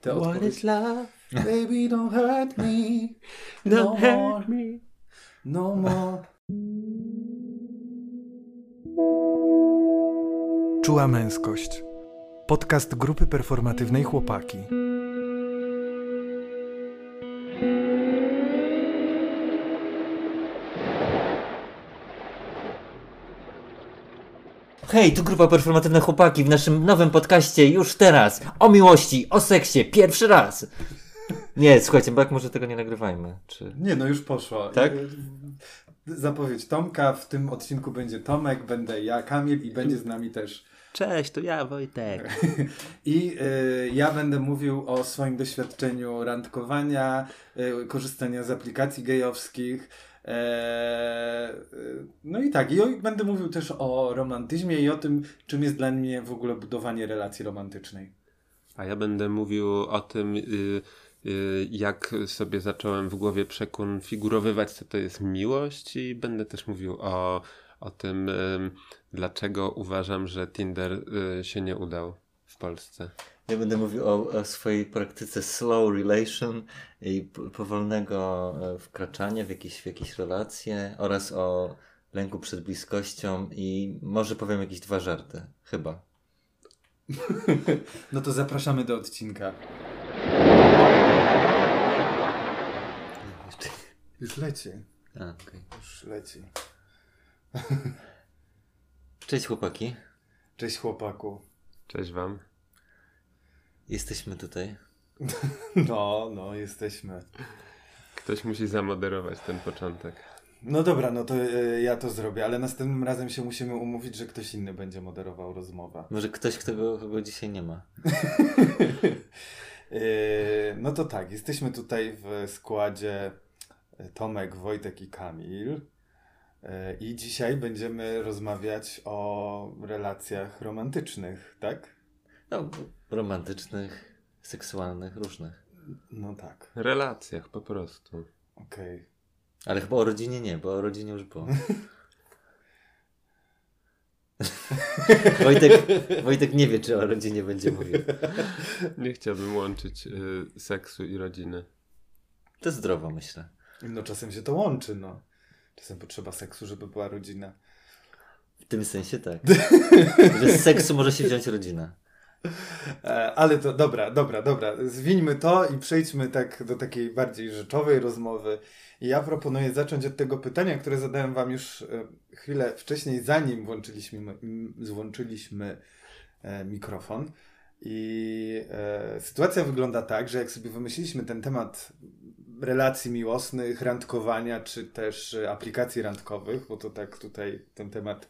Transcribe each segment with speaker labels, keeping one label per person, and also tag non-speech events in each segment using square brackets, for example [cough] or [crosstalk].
Speaker 1: Te
Speaker 2: What
Speaker 1: odpowiedzi.
Speaker 2: is love? [laughs]
Speaker 1: Baby, don't hurt me. No
Speaker 2: Don't
Speaker 1: more.
Speaker 2: hurt me.
Speaker 1: No more.
Speaker 3: Czuła męskość. Podcast grupy performatywnej Chłopaki.
Speaker 2: Hej, tu grupa performatywne chłopaki w naszym nowym podcaście już teraz. O miłości, o seksie, pierwszy raz. Nie, słuchajcie, bo jak może tego nie nagrywajmy? Czy...
Speaker 1: Nie, no już poszło.
Speaker 2: Tak?
Speaker 1: Y, Zapowiedź Tomka. W tym odcinku będzie Tomek, będę ja, Kamil i będzie z nami też.
Speaker 2: Cześć, to ja, Wojtek. [laughs]
Speaker 1: I y, ja będę mówił o swoim doświadczeniu randkowania, y, korzystania z aplikacji gejowskich. E, y, no i tak, i będę mówił też o romantyzmie i o tym, czym jest dla mnie w ogóle budowanie relacji romantycznej.
Speaker 4: A ja będę mówił o tym, y, y, jak sobie zacząłem w głowie przekonfigurowywać, co to jest miłość, i będę też mówił o, o tym, ym, dlaczego uważam, że Tinder y, się nie udał w Polsce.
Speaker 2: Ja będę mówił o, o swojej praktyce slow relation i powolnego e, wkraczania w jakieś, w jakieś relacje oraz o lęku przed bliskością i może powiem jakieś dwa żarty. Chyba. [laughs]
Speaker 1: No to zapraszamy do odcinka. Już leci.
Speaker 2: A, okej.
Speaker 1: Już leci.
Speaker 2: Cześć chłopaki.
Speaker 1: Cześć chłopaku.
Speaker 4: Cześć wam.
Speaker 2: Jesteśmy tutaj. [laughs]
Speaker 1: No, no, jesteśmy.
Speaker 4: Ktoś musi zamoderować ten początek.
Speaker 1: No dobra, no to e, ja to zrobię, ale następnym razem się musimy umówić, że ktoś inny będzie moderował rozmowę.
Speaker 2: Może ktoś, kto go, kogo dzisiaj nie ma. [laughs]
Speaker 1: E, no to tak, jesteśmy tutaj w składzie e, Tomek, Wojtek i Kamil. I dzisiaj będziemy rozmawiać o relacjach romantycznych, tak?
Speaker 2: No, romantycznych, seksualnych, różnych.
Speaker 1: No tak,
Speaker 4: Relacjach po prostu.
Speaker 1: okej.
Speaker 2: Ale chyba o rodzinie nie, bo o rodzinie już było. [laughs] Wojtek, Wojtek nie wie, czy o rodzinie będzie mówił.
Speaker 4: Nie chciałbym łączyć y, seksu i rodziny.
Speaker 2: To zdrowo, myślę.
Speaker 1: No czasem się to łączy, no. Czasem potrzeba seksu, żeby była rodzina.
Speaker 2: W tym sensie tak. [laughs] Że z seksu może się wziąć rodzina.
Speaker 1: E, Ale to dobra, dobra, dobra. Zwińmy to i przejdźmy tak do takiej bardziej rzeczowej rozmowy. Ja proponuję zacząć od tego pytania, które zadałem Wam już e, chwilę wcześniej, zanim włączyliśmy, e, mikrofon. I e, sytuacja wygląda tak, że jak sobie wymyśliliśmy ten temat relacji miłosnych, randkowania, czy też aplikacji randkowych, bo to tak tutaj ten temat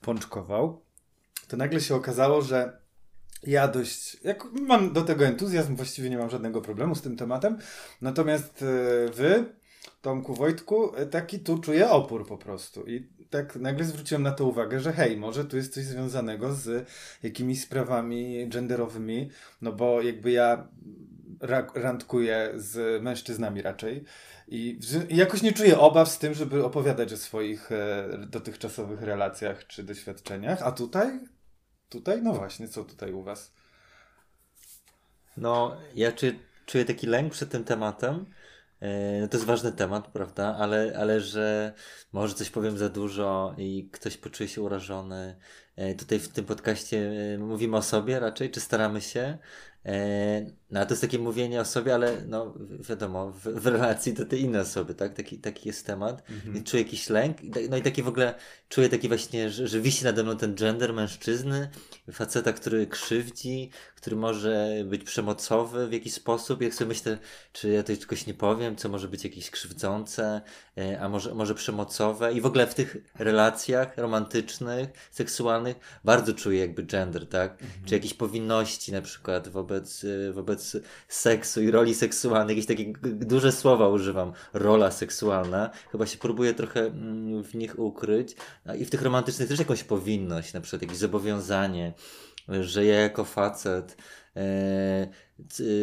Speaker 1: pączkował, to nagle się okazało, że ja dość, jak mam do tego entuzjazm, właściwie nie mam żadnego problemu z tym tematem. Natomiast e, wy, Tomku, Wojtku, e, taki tu czuję opór po prostu. I tak nagle zwróciłem na to uwagę, że hej, może tu jest coś związanego z jakimiś sprawami genderowymi, no bo jakby ja ra- randkuję z mężczyznami raczej. I jakoś nie czuję obaw z tym, żeby opowiadać o swoich e, dotychczasowych relacjach czy doświadczeniach. A tutaj Tutaj? No właśnie, co tutaj u was?
Speaker 2: No, ja czuję, czuję taki lęk przed tym tematem. E, No to jest ważny temat, prawda? Ale, ale że może coś powiem za dużo i ktoś poczuje się urażony. E, Tutaj w tym podcaście e, mówimy o sobie raczej, czy staramy się. No a to jest takie mówienie o sobie, ale no wi- wiadomo, w, w relacji do tej innej osoby, tak? Taki, taki jest temat. I czuję jakiś lęk. Tak- No i taki w ogóle czuję taki właśnie, że, że wisi nade mną ten gender mężczyzny, faceta, który krzywdzi, który może być przemocowy w jakiś sposób. Jak sobie myślę, czy ja tutaj czegoś nie powiem, co może być jakieś krzywdzące, e, a może, może przemocowe. I w ogóle w tych relacjach romantycznych, seksualnych bardzo czuję jakby gender, tak? Czy jakieś powinności na przykład wobec, e, wobec seksu i roli seksualnej. Jakieś takie duże słowa używam. Rola seksualna. Chyba się próbuję trochę mm, w nich ukryć. I w tych romantycznych też jakąś powinność, na przykład jakieś zobowiązanie że ja jako facet c-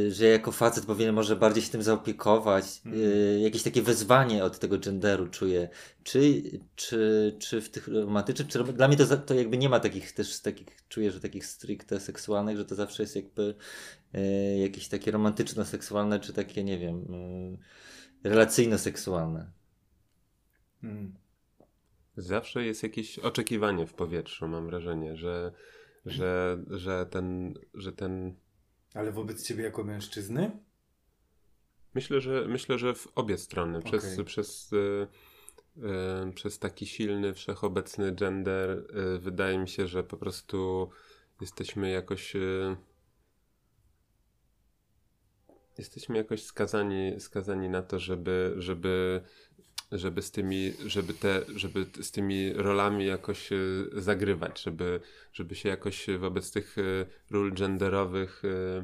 Speaker 2: że ja jako facet powinien może bardziej się tym zaopiekować. E, jakieś takie wezwanie od tego genderu czuję. Czy, czy, czy w tych romantycznych, czy dla mnie to, to jakby nie ma takich też takich, czuję, że takich stricte seksualnych, że to zawsze jest jakby e, jakieś takie romantyczno-seksualne, czy takie, nie wiem, relacyjno-seksualne.
Speaker 1: Mm.
Speaker 4: Zawsze jest jakieś oczekiwanie w powietrzu, mam wrażenie, że, że, że, ten, że ten.
Speaker 1: Ale wobec ciebie jako mężczyzny?
Speaker 4: Myślę, że myślę, że w obie strony. Przez,
Speaker 1: Okej.
Speaker 4: przez, y, y, przez taki silny, wszechobecny gender y, wydaje mi się, że po prostu jesteśmy jakoś. Jesteśmy jakoś skazani, skazani na to, żeby, żeby, żeby z tymi, żeby te, żeby z tymi rolami jakoś y, zagrywać, żeby, żeby się jakoś wobec tych y, ról genderowych y,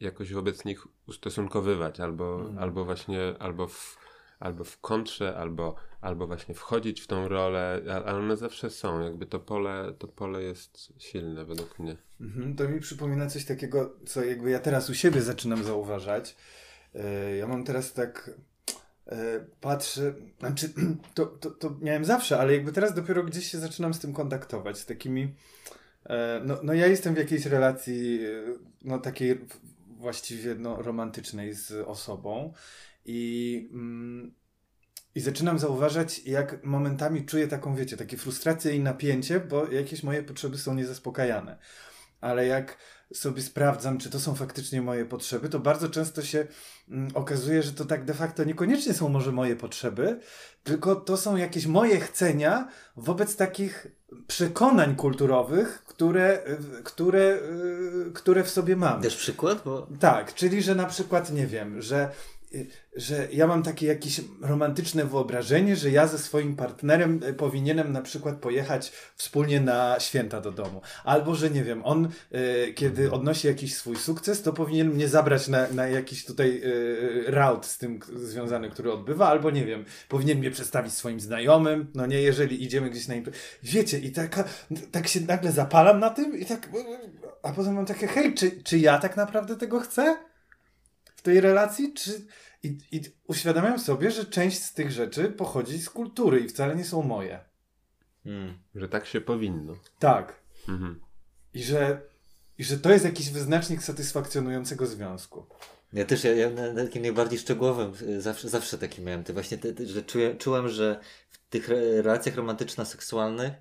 Speaker 4: jakoś wobec nich ustosunkowywać, albo,
Speaker 1: Mhm.
Speaker 4: albo właśnie, albo w, albo w kontrze, albo, albo właśnie wchodzić w tą rolę, ale one zawsze są, jakby to pole, to pole jest silne według mnie.
Speaker 1: Mhm, to mi przypomina coś takiego, co jakby ja teraz u siebie zaczynam zauważać. E, Ja mam teraz tak. E, Patrzę, znaczy [clears throat] to, to, to miałem zawsze, ale jakby teraz dopiero gdzieś się zaczynam z tym kontaktować, z takimi. e, No, no ja jestem w jakiejś relacji, e, no takiej właściwie no, romantycznej z osobą i, mm, i zaczynam zauważać, jak momentami czuję taką, wiecie, takie frustrację i napięcie, bo jakieś moje potrzeby są niezaspokajane ale jak sobie sprawdzam, czy to są faktycznie moje potrzeby, to bardzo często się mm, okazuje, że to tak de facto niekoniecznie są może moje potrzeby, tylko to są jakieś moje chcenia wobec takich przekonań kulturowych, które, które, y, które w sobie mam.
Speaker 2: Też przykład? Bo
Speaker 1: Tak, czyli że na przykład, nie wiem, że, że ja mam takie jakieś romantyczne wyobrażenie, że ja ze swoim partnerem y, powinienem na przykład pojechać wspólnie na święta do domu. Albo, że nie wiem, on y, kiedy odnosi jakiś swój sukces, to powinien mnie zabrać na, na jakiś tutaj y, raut z tym związany, który odbywa, albo nie wiem, powinien mnie przedstawić swoim znajomym, no nie, jeżeli idziemy gdzieś na imprezę. Wiecie, i taka, tak się nagle zapalam na tym i tak, a potem mam takie, hej, czy, czy ja tak naprawdę tego chcę? w tej relacji, czy... I, I uświadamiam sobie, że część z tych rzeczy pochodzi z kultury i wcale nie są moje.
Speaker 2: mm,
Speaker 4: Że tak się powinno.
Speaker 1: Tak.
Speaker 4: Mhm.
Speaker 1: I że, i że to jest jakiś wyznacznik satysfakcjonującego związku.
Speaker 2: Ja też, ja, ja na takim najbardziej szczegółowym y, zawsze, zawsze taki miałem. To właśnie, te, te, że czuję, czułem, że w tych re- relacjach romantyczno-seksualnych,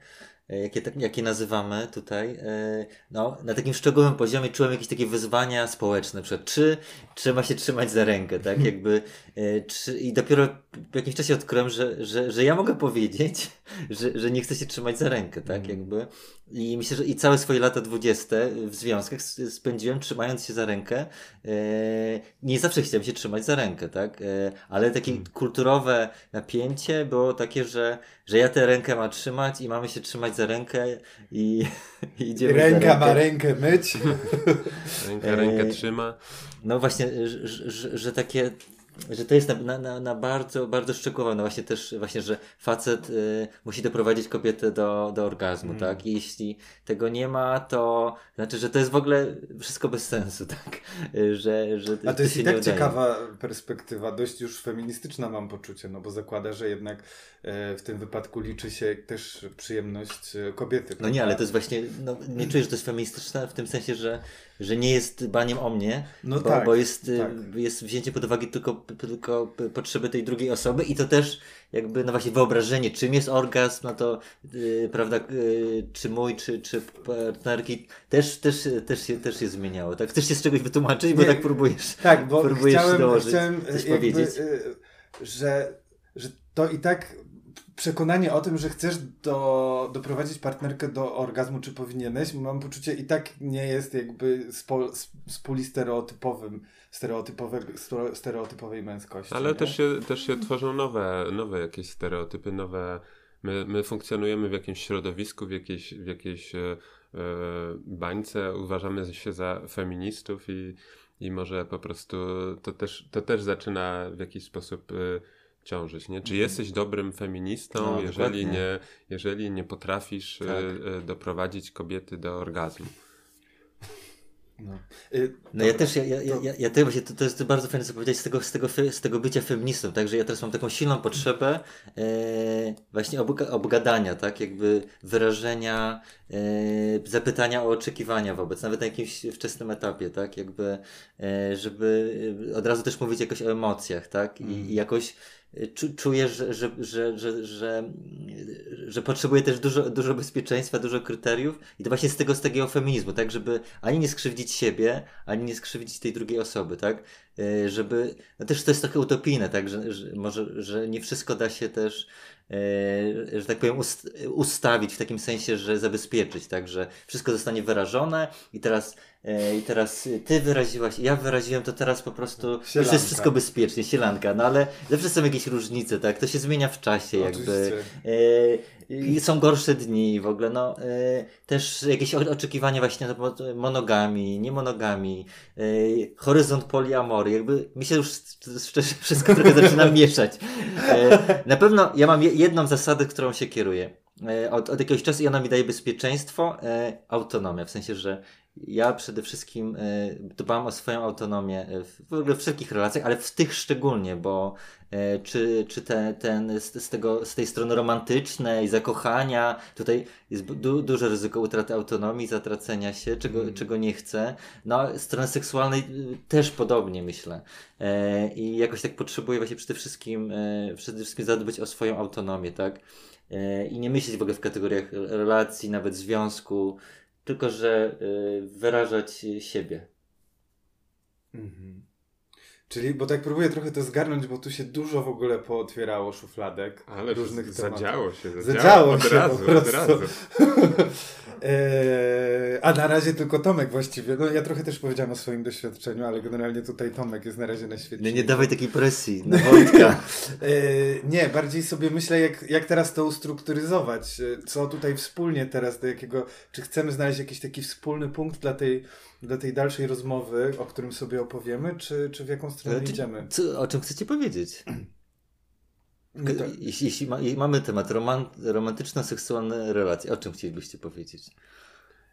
Speaker 2: jakie, tak, jakie nazywamy tutaj, e, no, na takim szczegółowym poziomie czułem jakieś takie wyzwania społeczne, przykład, czy trzeba się trzymać za rękę, tak, [laughs] jakby, e, czy, i dopiero w jakimś czasie odkryłem, że, że, że ja mogę powiedzieć, [laughs] że, że nie chcę się trzymać za rękę, tak, jakby, i myślę, że i całe swoje lata dwudzieste w związkach spędziłem trzymając się za rękę. E, nie zawsze chciałem się trzymać za rękę, tak? E, ale takie kulturowe napięcie było takie, że, że ja tę rękę ma trzymać i mamy się trzymać za rękę i, [laughs] i idziemy za
Speaker 1: Ręka
Speaker 2: rękę.
Speaker 1: ma rękę myć. [laughs]
Speaker 4: Ręka rękę trzyma.
Speaker 2: No właśnie, że, że, że takie, że to jest na, na- na, na bardzo, bardzo szczegółowe. No właśnie też, właśnie, że facet y, musi doprowadzić kobietę do, do orgazmu,
Speaker 1: Mm.
Speaker 2: tak? I jeśli tego nie ma, to znaczy, że to jest w ogóle wszystko bez sensu, [laughs] tak? Y, Że, że
Speaker 1: A to jest
Speaker 2: się
Speaker 1: i tak ciekawa perspektywa, dość już feministyczna mam poczucie, no bo zakłada, że jednak e, w tym wypadku liczy się też przyjemność e, kobiety.
Speaker 2: No nie, ale to jest właśnie, no, nie czuję, że to jest feministyczne w tym sensie, że, że nie jest dbaniem o mnie,
Speaker 1: No
Speaker 2: bo,
Speaker 1: tak,
Speaker 2: bo jest, y,
Speaker 1: tak.
Speaker 2: jest wzięcie pod uwagę tylko, tylko potrzeby tej drugiej osoby i to też jakby, no właśnie wyobrażenie, czym jest orgazm, no to y, prawda, y, czy mój, czy, czy partnerki, też, też, też, się, też się zmieniało, tak? Chcesz się z czegoś wytłumaczyć, bo
Speaker 1: Nie,
Speaker 2: tak próbujesz.
Speaker 1: Tak, bo
Speaker 2: Próbujesz
Speaker 1: chciałem,
Speaker 2: dołożyć,
Speaker 1: chciałem
Speaker 2: coś
Speaker 1: jakby,
Speaker 2: powiedzieć.
Speaker 1: y, że, że to i tak przekonanie o tym, że chcesz do, doprowadzić partnerkę do orgazmu, czy powinieneś, mam poczucie i tak nie jest jakby z, pol, z, z puli stereotypowym, stereotypowego, stero- stereotypowej męskości.
Speaker 4: Ale
Speaker 1: nie?
Speaker 4: też się, też się tworzą nowe, nowe jakieś stereotypy, nowe. My, my funkcjonujemy w jakimś środowisku, w jakiejś, w jakiejś e, bańce, uważamy się za feministów i, i może po prostu to też, to też zaczyna w jakiś sposób e, ciążyć, nie? Czy
Speaker 2: Mhm.
Speaker 4: jesteś dobrym feministą,
Speaker 2: No,
Speaker 4: jeżeli,
Speaker 2: dokładnie.
Speaker 4: nie, jeżeli nie potrafisz e,
Speaker 2: Tak.
Speaker 4: e, doprowadzić kobiety do orgazmu?
Speaker 1: No, y,
Speaker 2: No ja też, ja, ja, ja,
Speaker 1: to-
Speaker 2: ja, ja właśnie, to, to jest bardzo fajne, co powiedziałeś z tego, z, tego, z tego bycia feministą, także ja teraz mam taką silną potrzebę e, właśnie obga, obgadania, tak, jakby wyrażenia, e, zapytania o oczekiwania wobec, nawet na jakimś wczesnym etapie, tak, jakby, e, żeby e, od razu też mówić jakoś o emocjach, tak, i, i jakoś czu, czuję, że, że, że, że, potrzebuję też dużo, dużo bezpieczeństwa, dużo kryteriów? I to właśnie z tego, z takiego feminizmu, tak, żeby ani nie skrzywdzić siebie, ani nie skrzywdzić tej drugiej osoby, tak, żeby, no też to jest trochę utopijne, tak, że, że może, że nie wszystko da się też, e, że tak powiem, ust, ustawić w takim sensie, że zabezpieczyć, tak, że wszystko zostanie wyrażone i teraz e, i teraz ty wyraziłaś, ja wyraziłem, to teraz po prostu już jest wszystko bezpiecznie, sielanka, no ale zawsze są jakieś różnice, tak, to się zmienia w czasie jakby. E, są gorsze dni w ogóle, no e, też jakieś oczekiwania właśnie no, monogami, nie monogami, e, horyzont poliamory, jakby mi się już szczerze [laughs] wszystko trochę zaczyna mieszać. E, na pewno ja mam je, jedną zasadę, którą się kieruję. E, od, od jakiegoś czasu i ona mi daje bezpieczeństwo, e, autonomia, w sensie, że ja przede wszystkim e, dbam o swoją autonomię e, w, w ogóle w wszelkich relacjach, ale w tych szczególnie, bo e, czy, czy te, ten z, tego, z tej strony romantycznej, zakochania, tutaj jest du, duże ryzyko utraty autonomii, zatracenia się, czego,
Speaker 1: Mm.
Speaker 2: czego nie chcę. No, strony seksualnej y, też podobnie myślę. I jakoś tak potrzebuję właśnie przede wszystkim, przede wszystkim zadbać o swoją autonomię, tak? I nie myśleć w ogóle w kategoriach relacji, nawet związku, tylko że y, wyrażać siebie.
Speaker 1: Mhm. Czyli, bo tak próbuję trochę to zgarnąć, bo tu się dużo w ogóle pootwierało szufladek
Speaker 4: Ale
Speaker 1: różnych tematów.
Speaker 4: zadziało się, zadziało,
Speaker 1: Zadziało
Speaker 4: od
Speaker 1: się
Speaker 4: razu,
Speaker 1: po prostu.
Speaker 4: od razu. [laughs]
Speaker 1: Eee, a na razie tylko Tomek właściwie. No ja trochę też powiedziałem o swoim doświadczeniu, ale generalnie tutaj Tomek jest na razie na świecie.
Speaker 2: Nie, nie dawaj takiej presji na [laughs] Wojtka.
Speaker 1: Eee, nie, bardziej sobie myślę, jak, jak teraz to ustrukturyzować. E, Co tutaj wspólnie teraz, do jakiego, czy chcemy znaleźć jakiś taki wspólny punkt dla tej, dla tej dalszej rozmowy, o którym sobie opowiemy, czy, czy w jaką stronę
Speaker 2: Czy-
Speaker 1: idziemy?
Speaker 2: Co, o czym chcecie powiedzieć?
Speaker 1: No to-
Speaker 2: Jeśli, jeśli ma, i mamy temat roman, romantyczno-seksualne relacje, o czym chcielibyście powiedzieć?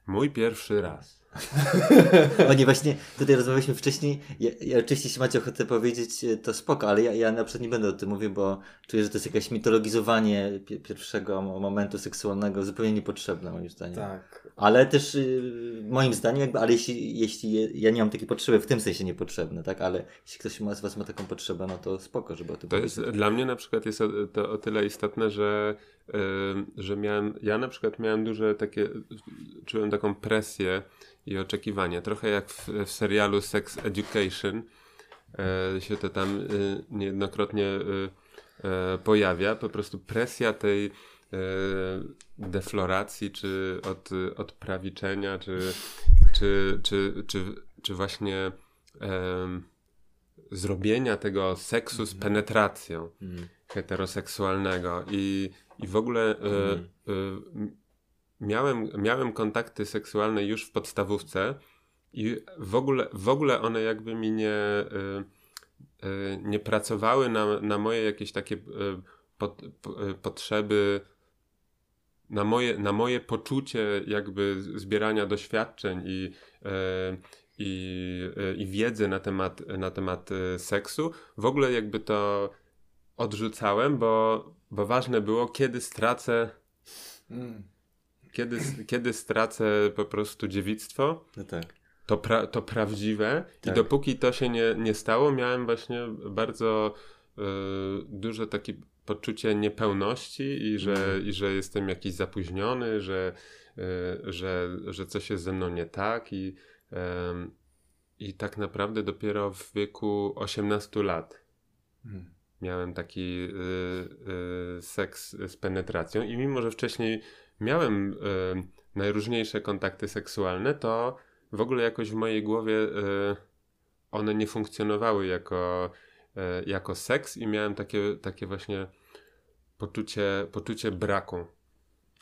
Speaker 4: Mój pierwszy raz. [laughs]
Speaker 2: O nie, właśnie tutaj rozmawialiśmy wcześniej. Ja, ja oczywiście, jeśli macie ochotę powiedzieć, e, to spoko, ale ja, ja na przykład nie będę o tym mówił, bo czuję, że to jest jakieś mitologizowanie pi- pierwszego mo- momentu seksualnego, zupełnie niepotrzebne moim zdaniem.
Speaker 1: Tak.
Speaker 2: Ale też y, moim zdaniem, jakby, ale jeśli, jeśli je- ja nie mam takiej potrzeby, w tym sensie niepotrzebne, tak? Ale jeśli ktoś ma, z Was ma taką potrzebę, no to spoko, żeby o tym
Speaker 4: To jest,
Speaker 2: powiedzieć.
Speaker 4: dla mnie na przykład jest o, to o tyle istotne, że, że miałem, ja na przykład miałem duże takie, czułem taką presję i oczekiwania. Trochę jak w, w serialu Sex Education e, się to tam y, niejednokrotnie y, e, pojawia. Po prostu presja tej e, defloracji, czy od, odprawiczenia, czy, czy, czy, czy, czy właśnie em, zrobienia tego seksu z penetracją
Speaker 2: Mm.
Speaker 4: heteroseksualnego i, i w ogóle e, e, m- miałem, miałem kontakty seksualne już w podstawówce i w ogóle, w ogóle one jakby mi nie, e, e, nie pracowały na, na moje jakieś takie e, pot, po- potrzeby, na moje, na moje poczucie jakby zbierania doświadczeń i, i, i wiedzy na temat, na temat seksu. W ogóle jakby to odrzucałem, bo, bo ważne było, kiedy stracę,
Speaker 1: Mm.
Speaker 4: Kiedy, kiedy stracę po prostu dziewictwo,
Speaker 2: No tak.
Speaker 4: to, pra, to prawdziwe.
Speaker 2: Tak.
Speaker 4: I dopóki to się nie, nie stało, miałem właśnie bardzo y, duże takie poczucie niepełności i że,
Speaker 2: Mhm.
Speaker 4: i że jestem jakiś zapóźniony, że, y, że, że coś jest ze mną nie tak i, em, i tak naprawdę dopiero w wieku 18 lat
Speaker 1: Mm.
Speaker 4: miałem taki y, y, seks z penetracją i mimo, że wcześniej miałem y, najróżniejsze kontakty seksualne, to w ogóle jakoś w mojej głowie y, one nie funkcjonowały jako, y, jako seks i miałem takie, takie właśnie poczucie, poczucie braku.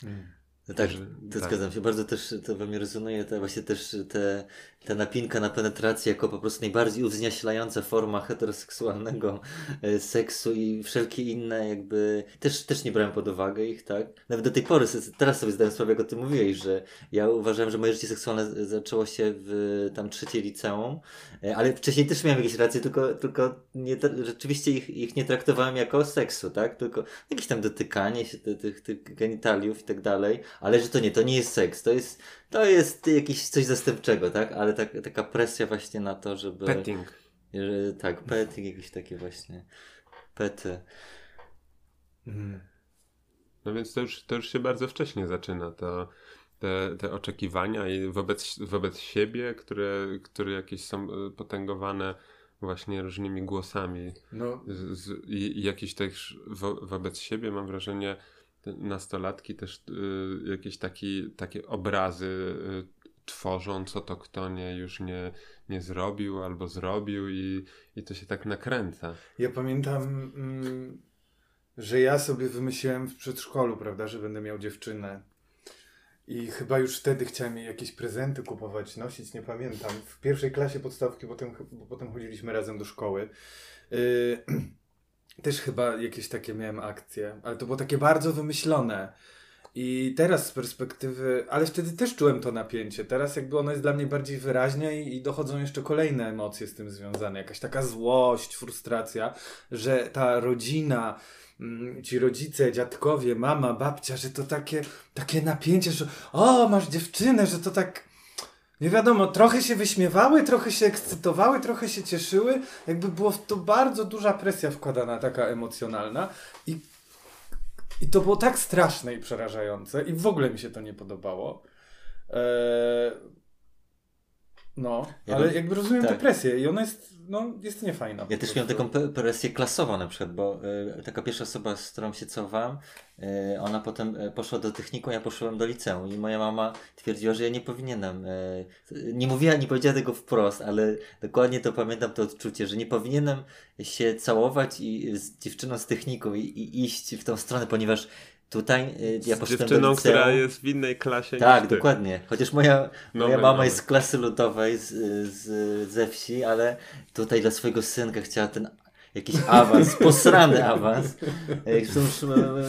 Speaker 1: Mm.
Speaker 2: No tak, to
Speaker 4: tak.
Speaker 2: zgadzam się. Bardzo też to we mnie rezonuje, to właśnie też te, ta napinka na penetrację jako po prostu najbardziej uwznieślająca forma heteroseksualnego e, seksu i wszelkie inne jakby... Też, też nie brałem pod uwagę ich, tak? Nawet do tej pory, teraz sobie zdałem sprawę, jak o tym mówiłeś, że ja uważałem, że moje życie seksualne zaczęło się w tam trzeciej liceum, e, ale wcześniej też miałem jakieś racje, tylko, tylko nie, rzeczywiście ich, ich nie traktowałem jako seksu, tak? Tylko jakieś tam dotykanie się tych, tych genitaliów i tak dalej, ale że to nie, to nie jest seks, to jest, to jest jakieś coś zastępczego, tak? Ale tak, taka presja właśnie na to, żeby...
Speaker 4: Petting.
Speaker 2: Że, tak, petting, jakieś takie właśnie pety.
Speaker 1: Mhm.
Speaker 4: No więc to już, to już się bardzo wcześnie zaczyna, to, te, te oczekiwania i wobec, wobec siebie, które, które jakieś są e, potęgowane właśnie różnymi głosami
Speaker 1: No,
Speaker 4: z, z, i, i jakieś też wo, wobec siebie mam wrażenie nastolatki też y, jakieś taki, takie obrazy y, tworzą, co to kto nie już nie, nie zrobił albo zrobił i, i to się tak nakręca.
Speaker 1: ja pamiętam, mm, że ja sobie wymyśliłem w przedszkolu, prawda, że będę miał dziewczynę. I chyba już wtedy chciałem jej jakieś prezenty kupować, nosić, nie pamiętam. W pierwszej klasie podstawki, potem, bo potem chodziliśmy razem do szkoły. Yy, [clears throat] też chyba jakieś takie miałem akcje, ale to było takie bardzo wymyślone. I teraz z perspektywy, ale wtedy też czułem to napięcie. Teraz jakby ono jest dla mnie bardziej wyraźne i, i dochodzą jeszcze kolejne emocje z tym związane. Jakaś taka złość, frustracja, że ta rodzina, mm, ci rodzice, dziadkowie, mama, babcia, że to takie, takie napięcie, że o, masz dziewczynę, że to tak nie wiadomo, trochę się wyśmiewały, trochę się ekscytowały, trochę się cieszyły. Jakby było w to bardzo duża presja wkładana, taka emocjonalna. I, i to było tak straszne i przerażające. I w ogóle mi się to nie podobało. Eee, no,
Speaker 2: Ja
Speaker 1: ale
Speaker 2: bym-
Speaker 1: jakby rozumiem
Speaker 2: tak.
Speaker 1: tę presję i ona jest, no, jest niefajna.
Speaker 2: Ja też miałem taką presję klasową na przykład, bo y, taka pierwsza osoba, z którą się całowałem, y, ona potem y, poszła do technikum, ja poszedłem do liceum i moja mama twierdziła, że ja nie powinienem, y, nie mówiła, nie powiedziała tego wprost, ale dokładnie to pamiętam to odczucie, że nie powinienem się całować i z dziewczyną z technikum i, i iść w tą stronę, ponieważ tutaj y, ja
Speaker 4: Z dziewczyną,
Speaker 2: do liceum.
Speaker 4: która jest w innej klasie
Speaker 2: Tak,
Speaker 4: niż ty.
Speaker 2: dokładnie. Chociaż moja,
Speaker 4: No,
Speaker 2: moja
Speaker 4: no,
Speaker 2: mama
Speaker 4: no.
Speaker 2: jest z klasy ludowej, z, z, ze wsi, ale tutaj dla swojego synka chciała ten jakiś awans, [laughs] posrany awans. E,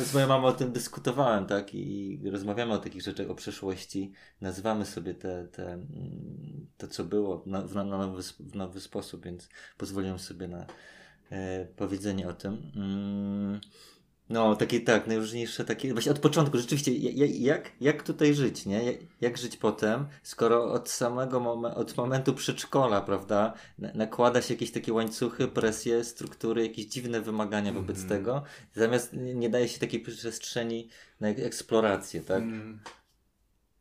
Speaker 2: z moją mamą o tym dyskutowałem, tak? I rozmawiamy o takich rzeczach, o przeszłości. Nazywamy sobie te, te, mm, to, co było na, w, na, nowy, w nowy sposób, więc pozwoliłem sobie na e, powiedzenie o tym. Mm. No, takie tak, najróżniejsze takie, właśnie od początku, rzeczywiście, ja- ja- jak, jak tutaj żyć, nie? Jak, żyć potem, skoro od samego momen- od momentu przedszkola, prawda, na- nakłada się jakieś takie łańcuchy, presje, struktury, jakieś dziwne wymagania wobec
Speaker 1: Mhm.
Speaker 2: tego, zamiast nie nie daje się takiej przestrzeni na ek- eksplorację, tak?
Speaker 1: Mm.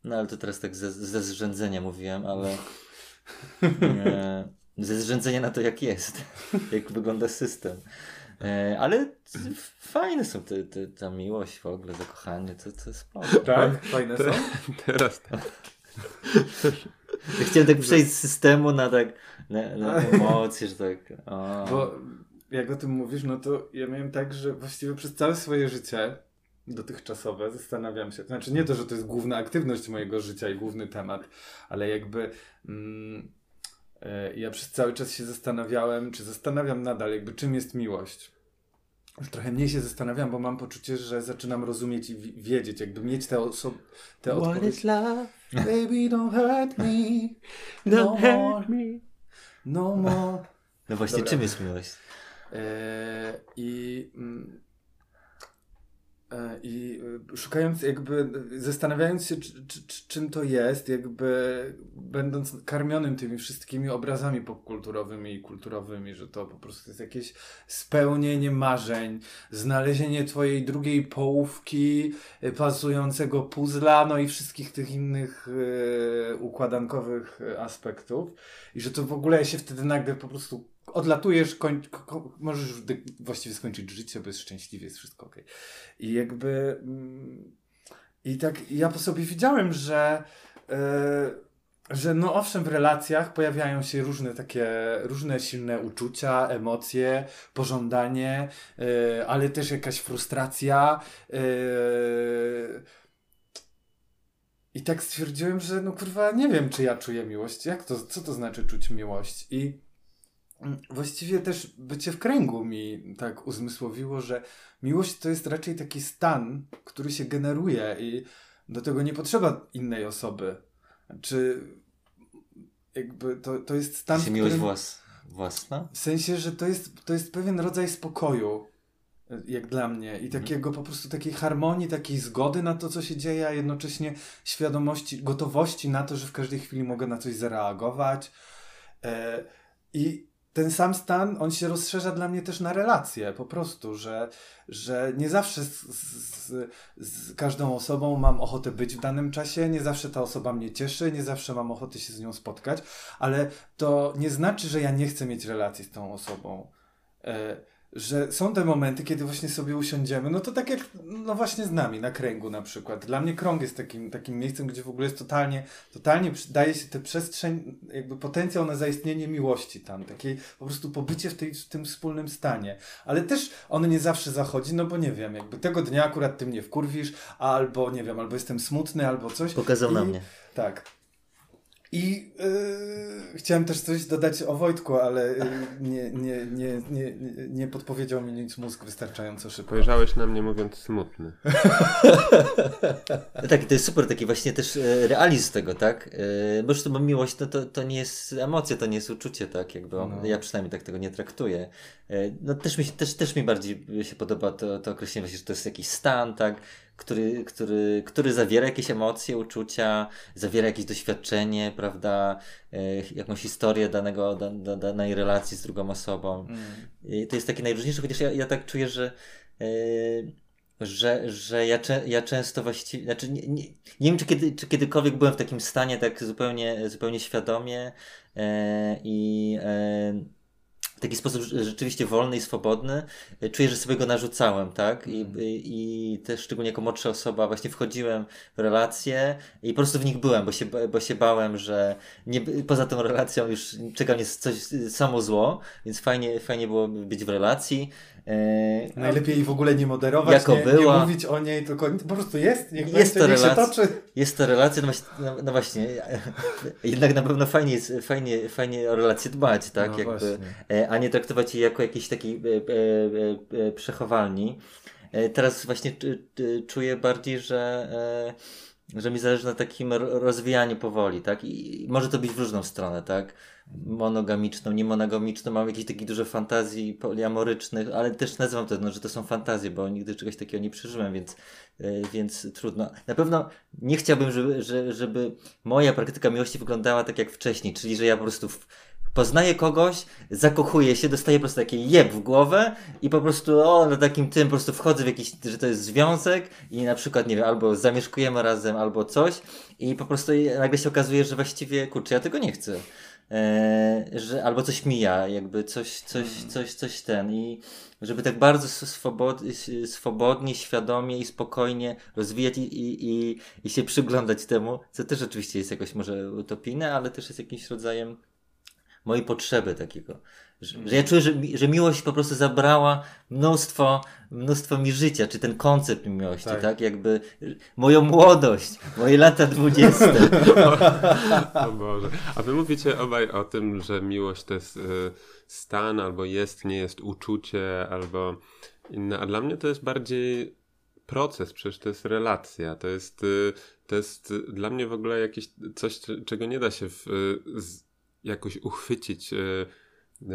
Speaker 2: No ale to teraz tak ze, ze zrzędzenia mówiłem, ale [laughs] e, ze zrzędzenia na to jak jest, [laughs] jak wygląda system. E, ale c- fajne są te, te, ta miłość w ogóle, zakochanie, to, to jest spoko.
Speaker 1: Tak? Fajne są? [laughs]
Speaker 4: Teraz tak.
Speaker 2: Ja chciałem tak przejść z systemu na tak, na, na emocje, że tak, o.
Speaker 1: Bo jak o tym mówisz, no to ja miałem tak, że właściwie przez całe swoje życie dotychczasowe zastanawiam się, to znaczy nie to, że to jest główna aktywność mojego życia i główny temat, ale jakby mm, ja przez cały czas się zastanawiałem, czy zastanawiam nadal, jakby czym jest miłość. Już trochę mniej się zastanawiam, bo mam poczucie, że zaczynam rozumieć i wi- wiedzieć, jakby mieć te osoby, te odpowiedzi.
Speaker 4: love? [laughs]
Speaker 1: Baby, don't hurt me, no more, no more.
Speaker 2: No właśnie,
Speaker 1: Dobra.
Speaker 2: czym jest miłość?
Speaker 1: E, I, mm, e, I e, szukając, jakby zastanawiając się, czy, czy, czy, czym to jest, jakby będąc karmionym tymi wszystkimi obrazami popkulturowymi i kulturowymi, że to po prostu jest jakieś spełnienie marzeń, znalezienie twojej drugiej połówki, e, pasującego puzzla, no i wszystkich tych innych e, układankowych e, aspektów. I że to w ogóle się wtedy nagle po prostu odlatujesz, koń, ko, możesz właściwie skończyć życie, bo jest szczęśliwie, jest wszystko ok. I jakby. Mm, I tak ja po sobie widziałem, że. e, że no owszem, w relacjach pojawiają się różne takie, różne silne uczucia, emocje, pożądanie, e, ale też jakaś frustracja. e, I tak stwierdziłem, że no kurwa, nie wiem, czy ja czuję miłość. Jak to, co to znaczy czuć miłość? I właściwie też bycie w kręgu mi tak uzmysłowiło, że miłość to jest raczej taki stan, który się generuje i do tego nie potrzeba innej osoby. Czy jakby to, to jest stan.
Speaker 2: Się miłość włas, własna?
Speaker 1: W sensie, że to jest, to jest pewien rodzaj spokoju, jak dla mnie, i
Speaker 2: Mhm.
Speaker 1: takiego po prostu takiej harmonii, takiej zgody na to, co się dzieje, a jednocześnie świadomości, gotowości na to, że w każdej chwili mogę na coś zareagować. E, I ten sam stan, on się rozszerza dla mnie też na relacje, po prostu, że, że nie zawsze z, z, z każdą osobą mam ochotę być w danym czasie, nie zawsze ta osoba mnie cieszy, nie zawsze mam ochotę się z nią spotkać, ale to nie znaczy, że ja nie chcę mieć relacji z tą osobą. E, że są te momenty, kiedy właśnie sobie usiądziemy, no to tak jak, no właśnie z nami, na kręgu na przykład. Dla mnie krąg jest takim, takim miejscem, gdzie w ogóle jest totalnie, totalnie daje się tę przestrzeń, jakby potencjał na zaistnienie miłości tam, takiej po prostu pobycie w, tej, w tym wspólnym stanie. Ale też on nie zawsze zachodzi, no bo nie wiem, jakby tego dnia akurat ty mnie wkurwisz, albo nie wiem, albo jestem smutny, albo coś.
Speaker 2: Pokazał
Speaker 1: I-
Speaker 2: na mnie.
Speaker 1: Tak. I yy, chciałem też coś dodać o Wojtku, ale yy, nie, nie, nie, nie, nie- podpowiedział mi nic mózg wystarczająco szybko.
Speaker 4: Spojrzałeś na mnie mówiąc smutny. [laughs]
Speaker 2: No tak, to jest super taki właśnie też e, realizm tego, tak? E, Bo zresztą miłość no to, to nie jest emocja, to nie jest uczucie, tak? Jakby
Speaker 1: No.
Speaker 2: ja przynajmniej tak tego nie traktuję. E, No też mi, też, też mi bardziej się podoba to, to określenie właśnie, że to jest jakiś stan, tak? Który, który, który zawiera jakieś emocje, uczucia, zawiera jakieś doświadczenie, prawda? E, Jakąś historię danego, da, da, danej relacji z drugą osobą.
Speaker 1: Mm.
Speaker 2: I to jest takie najróżniejsze, chociaż ja, ja tak czuję, że, e, że, że ja, ja często właściwie, znaczy nie, nie, nie wiem, czy, kiedy, czy kiedykolwiek byłem w takim stanie tak zupełnie, zupełnie świadomie e, i e, w taki sposób rze- rzeczywiście wolny i swobodny. E, Czuję, że sobie go narzucałem, tak? I, i, i też szczególnie jako młodsza osoba właśnie wchodziłem w relacje i po prostu w nich byłem, bo się, bo się bałem, że nie, poza tą relacją już czeka mnie coś y, samo zło, więc fajnie, fajnie było być w relacji. E,
Speaker 1: Najlepiej w ogóle nie moderować,
Speaker 2: Jako
Speaker 1: nie,
Speaker 2: była.
Speaker 1: nie mówić o niej, tylko po prostu jest, niech,
Speaker 2: Jest
Speaker 1: będzie,
Speaker 2: to
Speaker 1: niech się toczy.
Speaker 2: Jest to relacja, no właśnie, no, no właśnie [laughs] jednak na pewno fajnie, jest, fajnie, fajnie o relacje dbać, tak?
Speaker 1: No
Speaker 2: Jakby, e, a nie traktować jej jako jakiejś takiej e, e, e, przechowalni. Teraz właśnie czuję bardziej, że, że mi zależy na takim ro- rozwijaniu powoli, tak? I może to być w różną stronę, tak? Monogamiczną, niemonogamiczną, mam jakieś takie duże fantazji poliamorycznych, ale też nazywam to, no, że to są fantazje, bo nigdy czegoś takiego nie przeżyłem, więc, e, więc trudno. Na pewno nie chciałbym, żeby, że- żeby moja praktyka miłości wyglądała tak jak wcześniej, czyli że ja po prostu poznaję kogoś, zakochuję się, dostaję po prostu taki jeb w głowę i po prostu o, na takim tym po prostu wchodzę w jakiś, że to jest związek i na przykład, nie wiem, albo zamieszkujemy razem, albo coś i po prostu nagle się okazuje, że właściwie, kurczę, ja tego nie chcę. Eee, że albo coś mija, jakby coś, coś, coś, coś ten. I żeby tak bardzo swobod, swobodnie, świadomie i spokojnie rozwijać i, i, i, i się przyglądać temu, co też oczywiście jest jakoś może utopijne, ale też jest jakimś rodzajem mojej potrzeby takiego. Że, że ja czuję, że, że miłość po prostu zabrała mnóstwo, mnóstwo mi życia, czy ten koncept miłości, tak?
Speaker 1: Tak.
Speaker 2: Jakby moją młodość, moje lata dwudzieste. [laughs] [laughs]
Speaker 4: O Boże. A wy mówicie obaj o tym, że miłość to jest y, stan, albo jest, nie jest uczucie, albo inne. A dla mnie to jest bardziej proces, przecież to jest relacja. To jest, y, to jest y, dla mnie w ogóle jakieś coś, czego nie da się w, y, z, jakoś uchwycić y, y,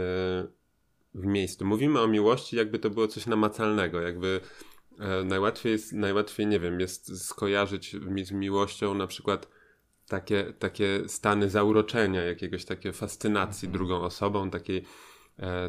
Speaker 4: w miejscu. Mówimy o miłości, jakby to było coś namacalnego, jakby e, najłatwiej jest, najłatwiej, nie wiem, jest skojarzyć z miłością na przykład takie, takie stany zauroczenia, jakiegoś takie fascynacji drugą osobą, takiej, e,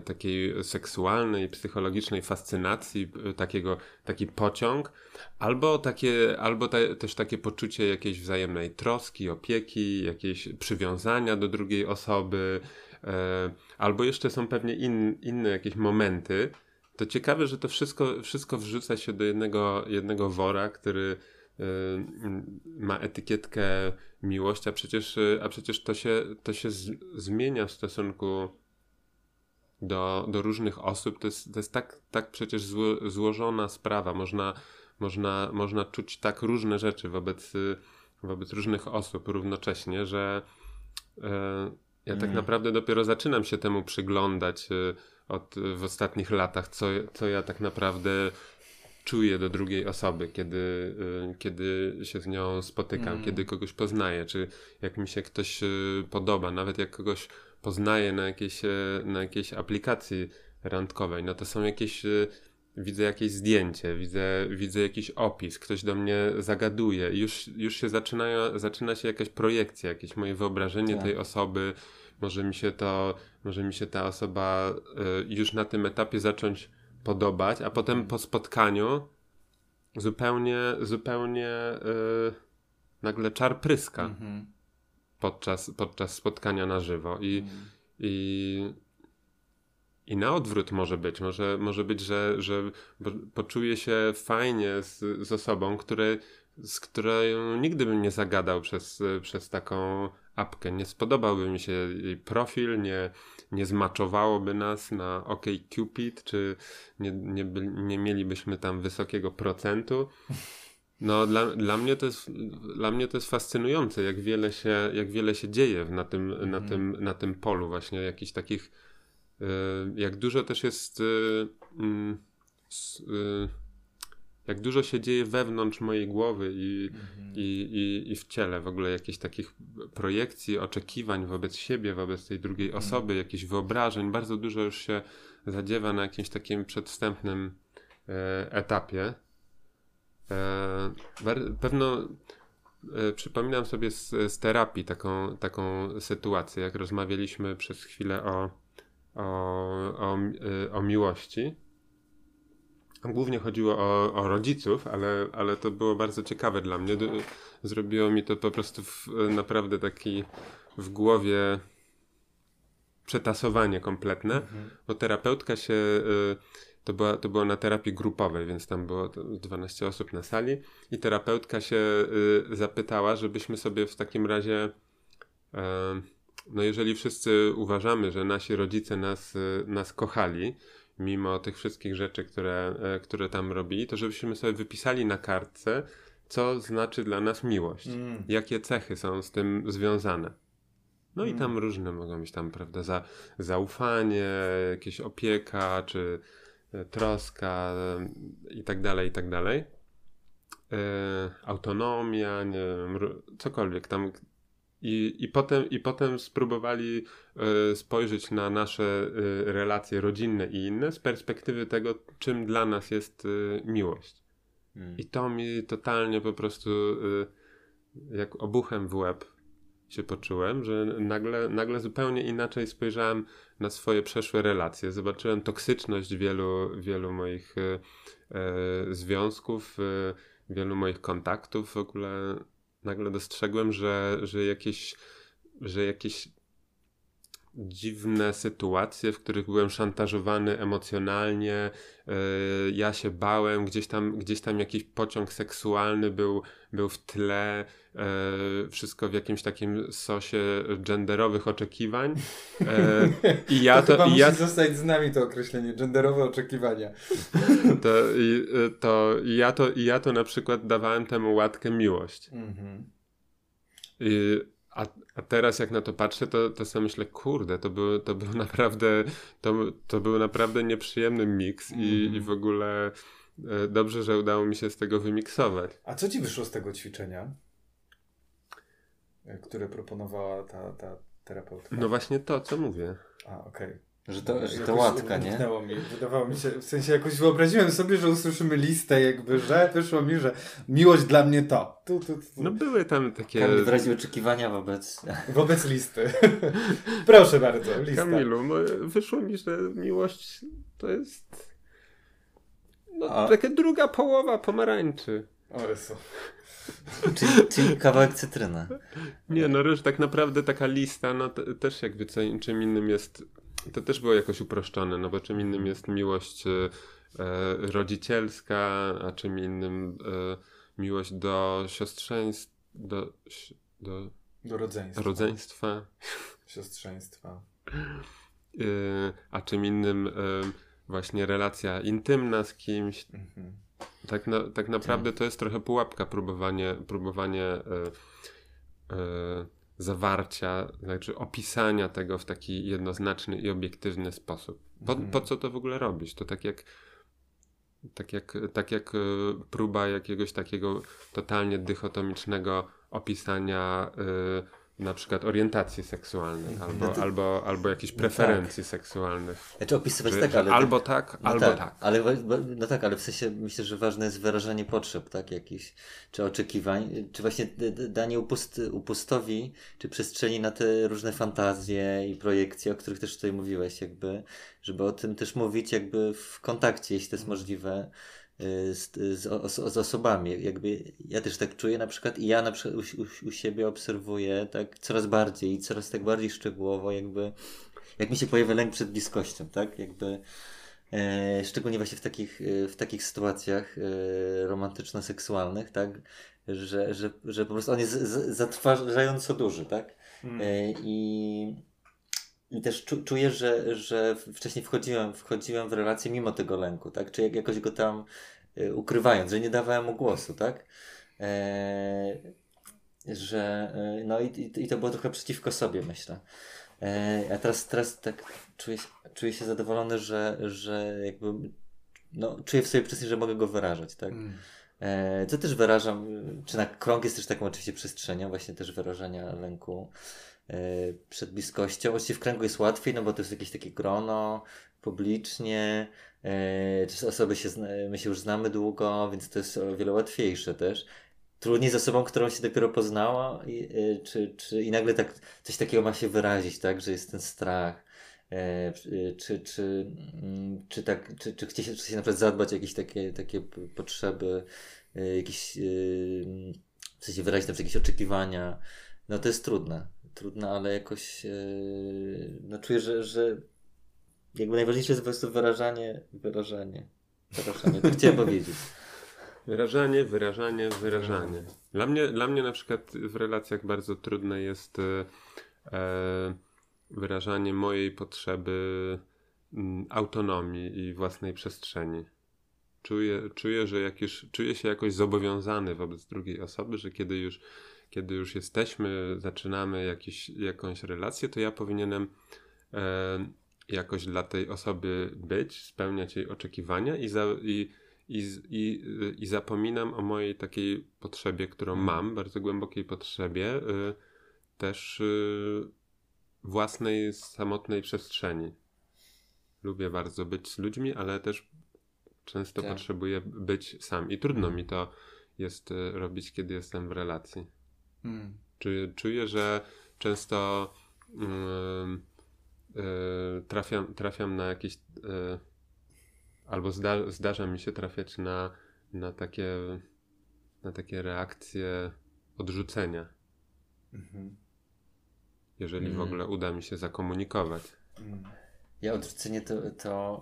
Speaker 4: takiej seksualnej, psychologicznej fascynacji, e, takiego, taki pociąg, albo, takie, albo te, też takie poczucie jakiejś wzajemnej troski, opieki, jakieś przywiązania do drugiej osoby, e, albo jeszcze są pewnie in, inne jakieś momenty. To ciekawe, że to wszystko, wszystko wrzuca się do jednego, jednego wora, który ma etykietkę miłość, a przecież, a przecież to się, to się zmienia w stosunku do, do różnych osób. To jest, to jest tak, tak przecież zło, złożona sprawa. Można, można, można czuć tak różne rzeczy wobec, y, wobec różnych osób równocześnie, że e, ja tak
Speaker 2: Mm.
Speaker 4: naprawdę dopiero zaczynam się temu przyglądać e, od, w ostatnich latach, co, co ja tak naprawdę czuję do drugiej osoby, kiedy, y, kiedy się z nią spotykam,
Speaker 1: Mm.
Speaker 4: kiedy kogoś poznaję, czy jak mi się ktoś y, podoba, nawet jak kogoś poznaję na jakiejś, y, na jakiejś aplikacji randkowej, no to są jakieś, y, widzę jakieś zdjęcie, widzę, widzę jakiś opis, ktoś do mnie zagaduje już, już się zaczynają, zaczyna się jakaś projekcja, jakieś moje wyobrażenie
Speaker 2: Tak.
Speaker 4: tej osoby, może mi się to, może mi się ta osoba y, już na tym etapie zacząć podobać, a potem po spotkaniu zupełnie, zupełnie y, nagle czar pryska
Speaker 1: Mhm.
Speaker 4: Podczas, podczas spotkania na żywo i,
Speaker 1: Mhm.
Speaker 4: i, i na odwrót może być, może, może być, że, że poczuję się fajnie z, z osobą, który, z którą nigdy bym nie zagadał przez, przez taką apkę, nie spodobałby mi się jej profil, nie, nie zmaczowałoby nas na OkCupid, czy nie, nie, by, nie mielibyśmy tam wysokiego procentu. No, dla, dla, mnie to jest, dla mnie to jest fascynujące, jak wiele się, jak wiele się dzieje na tym, na
Speaker 1: Mhm.
Speaker 4: tym, na tym polu, właśnie jakichś takich. y, jak dużo też jest. y, mm, y, jak dużo się dzieje wewnątrz mojej głowy i,
Speaker 1: Mhm.
Speaker 4: i, i, i w ciele, w ogóle jakichś takich projekcji, oczekiwań wobec siebie, wobec tej drugiej
Speaker 1: Mhm.
Speaker 4: osoby, jakichś wyobrażeń. Bardzo dużo już się zadziewa na jakimś takim przedwstępnym etapie. E, pewno e, przypominam sobie z, z terapii taką, taką sytuację, jak rozmawialiśmy przez chwilę o, o, o, e, o miłości. Głównie chodziło o, o rodziców, ale, ale to było bardzo ciekawe dla mnie. Zrobiło mi to po prostu w, naprawdę taki w głowie przetasowanie kompletne,
Speaker 1: Mhm.
Speaker 4: bo terapeutka się, y, to, była, to było na terapii grupowej, więc tam było to 12 osób na sali i terapeutka się y, zapytała, żebyśmy sobie w takim razie, e, no jeżeli wszyscy uważamy, że nasi rodzice nas, y, nas kochali, mimo tych wszystkich rzeczy, które, e, które tam robili, to żebyśmy sobie wypisali na kartce, co znaczy dla nas miłość
Speaker 1: Mm.
Speaker 4: jakie cechy są z tym związane. No i
Speaker 1: Mm.
Speaker 4: tam różne mogą być tam, prawda, za, zaufanie, jakieś opieka, czy troska e, i tak dalej, i tak dalej. E, autonomia, nie wiem, cokolwiek tam. I, i, potem, I potem spróbowali e, spojrzeć na nasze e, relacje rodzinne i inne z perspektywy tego, czym dla nas jest e, miłość.
Speaker 2: Mm.
Speaker 4: I to mi totalnie po prostu jak obuchem w łeb się poczułem, że nagle, nagle zupełnie inaczej spojrzałem na swoje przeszłe relacje. Zobaczyłem toksyczność wielu, wielu moich y, y, związków, y, wielu moich kontaktów. W ogóle nagle dostrzegłem, że, że jakieś, że jakieś dziwne sytuacje, w których byłem szantażowany emocjonalnie, e, ja się bałem, gdzieś tam, gdzieś tam jakiś pociąg seksualny był, był w tle, e, wszystko w jakimś takim sosie genderowych oczekiwań. E, [laughs] I ja
Speaker 1: to,
Speaker 4: to,
Speaker 1: chyba
Speaker 4: i ja,
Speaker 1: zostać z nami to określenie, genderowe oczekiwania. [laughs]
Speaker 4: to, i, to, i ja to, i ja to na przykład dawałem temu łatkę miłość.
Speaker 1: Mhm.
Speaker 4: I, a, a teraz jak na to patrzę, to, to sobie myślę, kurde, to był, to był [laughs] naprawdę to, to był naprawdę nieprzyjemny miks i,
Speaker 1: Mhm.
Speaker 4: i w ogóle e, dobrze, że udało mi się z tego wymiksować.
Speaker 1: A co ci wyszło z tego ćwiczenia, e, które proponowała ta, ta terapeutka?
Speaker 4: No właśnie to, co mówię.
Speaker 1: A, okej.
Speaker 2: Że to, że to łatka, nie?
Speaker 1: Mi. Wydawało mi się, w sensie jakoś wyobraziłem sobie, że usłyszymy listę jakby, że wyszło mi, że miłość dla mnie to. Tu, tu, tu.
Speaker 4: No były tam takie...
Speaker 2: Kamil wyraził oczekiwania wobec...
Speaker 1: Wobec listy. [laughs] Proszę bardzo, lista.
Speaker 4: Kamilu, no, wyszło mi, że miłość to jest no,
Speaker 2: A.
Speaker 4: taka druga połowa pomarańczy.
Speaker 1: O Jezu.
Speaker 2: czyli, czyli kawałek cytryny.
Speaker 4: Nie, no już tak naprawdę taka lista, no te, też jakby co, czym innym jest, to też było jakoś uproszczone, no bo czym innym jest miłość e, e, rodzicielska, a czym innym e, miłość do siostrzeństwa, do, do
Speaker 1: Do rodzeństwa.
Speaker 4: rodzeństwa,
Speaker 1: Siostrzeństwa.
Speaker 4: a czym innym właśnie relacja intymna z kimś,
Speaker 1: Mhm.
Speaker 4: Tak, na, tak naprawdę to jest trochę pułapka, próbowanie, próbowanie zawarcia, znaczy opisania tego w taki jednoznaczny i obiektywny sposób. Po,
Speaker 1: Mhm.
Speaker 4: po co to w ogóle robić? To tak jak tak jak, tak jak e, próba jakiegoś takiego totalnie dychotomicznego opisania e, na przykład orientacji seksualnej
Speaker 1: Mhm.
Speaker 4: albo,
Speaker 2: No to-
Speaker 4: albo, albo jakichś preferencji seksualnych.
Speaker 2: Znaczy opisywać
Speaker 4: Że,
Speaker 2: tak,
Speaker 4: że
Speaker 2: ale...
Speaker 4: albo tak,
Speaker 2: No
Speaker 4: albo
Speaker 2: tak,
Speaker 4: tak.
Speaker 2: Ale, no tak, ale w sensie myślę, że ważne jest wyrażanie potrzeb, tak, jakichś, czy oczekiwań, czy właśnie danie upust, upustowi, czy przestrzeni na te różne fantazje i projekcje, o których też tutaj mówiłeś, jakby, żeby o tym też mówić jakby w kontakcie, jeśli to jest możliwe, y, z, z, os, z osobami. Jakby ja też tak czuję na przykład i ja na przykład u, u, u siebie obserwuję tak coraz bardziej i coraz tak bardziej szczegółowo jakby jak mi się pojawia lęk przed bliskością, tak? Jakby e, szczególnie właśnie w takich, e, w takich sytuacjach e, romantyczno-seksualnych, tak? Że, że, że po prostu on jest z, z, zatrważająco duży, tak? E, I, i też czu, czuję, że, że wcześniej wchodziłem, wchodziłem w relację mimo tego lęku, tak? Czy jak, jakoś go tam e, ukrywając, że nie dawałem mu głosu, tak? E, że e, no i, i, to było trochę przeciwko sobie, myślę. E, a teraz, teraz tak czuję się, czuję się zadowolony, że, że jakby no, czuję w sobie przestrzeń, że mogę go wyrażać, tak?
Speaker 1: Mm.
Speaker 2: E, co też wyrażam, czy na krąg jest też taką oczywiście przestrzenią, właśnie też wyrażania lęku przed bliskością. Oczywiście w kręgu jest łatwiej, no bo to jest jakieś takie grono, publicznie, e, czy osoby się, my się już znamy długo, więc to jest o wiele łatwiejsze też. Trudniej z osobą, którą się dopiero poznała e, czy, czy, i nagle tak, coś takiego ma się wyrazić, tak, że jest ten strach. E, czy, czy, czy, mm, czy, tak, czy, czy chce się, chce się na przykład zadbać o jakieś takie, takie potrzeby, e, jakieś, e, w sensie wyrazić na przykład jakieś oczekiwania. No to jest trudne. Trudne, ale jakoś e, no czuję, że, że jakby najważniejsze jest po prostu wyrażanie, wyrażanie. Wyrażanie, to chciałem powiedzieć.
Speaker 4: Wyrażanie, wyrażanie, wyrażanie. Dla mnie, dla mnie na przykład w relacjach bardzo trudne jest e, e, wyrażanie mojej potrzeby autonomii i własnej przestrzeni. Czuję, czuję, że jak już, czuję się jakoś zobowiązany wobec drugiej osoby, że kiedy już, kiedy już jesteśmy, zaczynamy jakiś, jakąś relację, to ja powinienem e, jakoś dla tej osoby być, spełniać jej oczekiwania i, za, i, i, i, i zapominam o mojej takiej potrzebie, którą mam, bardzo głębokiej potrzebie, y, też y, własnej, samotnej przestrzeni. Lubię bardzo być z ludźmi, ale też często
Speaker 2: Tak.
Speaker 4: potrzebuję być sam. I trudno mi to jest y, robić, kiedy jestem w relacji.
Speaker 1: Mm.
Speaker 4: Czuję, czuję że często ym, y, trafiam, trafiam na jakieś. Y, albo zda, zdarza mi się trafiać na, na, takie, na takie reakcje odrzucenia,
Speaker 1: Mhm.
Speaker 4: jeżeli w
Speaker 2: Mm.
Speaker 4: ogóle uda mi się zakomunikować.
Speaker 1: Mm.
Speaker 2: Ja odrzucenie to, to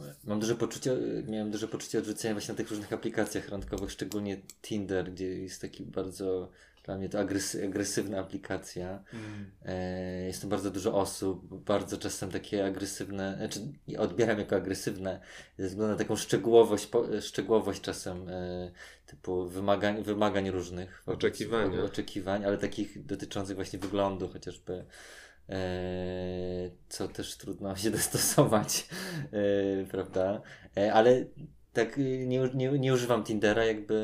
Speaker 2: yy, mam duże poczucie, miałem duże poczucie odrzucenia właśnie na tych różnych aplikacjach randkowych, szczególnie Tinder, gdzie jest taki bardzo, dla mnie to agresy, agresywna aplikacja.
Speaker 1: Mm.
Speaker 2: E, Jest tam bardzo dużo osób, bardzo czasem takie agresywne, znaczy odbieram jako agresywne ze względu na taką szczegółowość, po, szczegółowość czasem e, typu wymagań, wymagań różnych.
Speaker 4: Oczekiwania.
Speaker 2: Oczekiwań, ale takich dotyczących właśnie wyglądu chociażby. E, co też trudno [laughs] się dostosować, prawda? Ale tak y, nie, nie, nie używam Tindera, jakby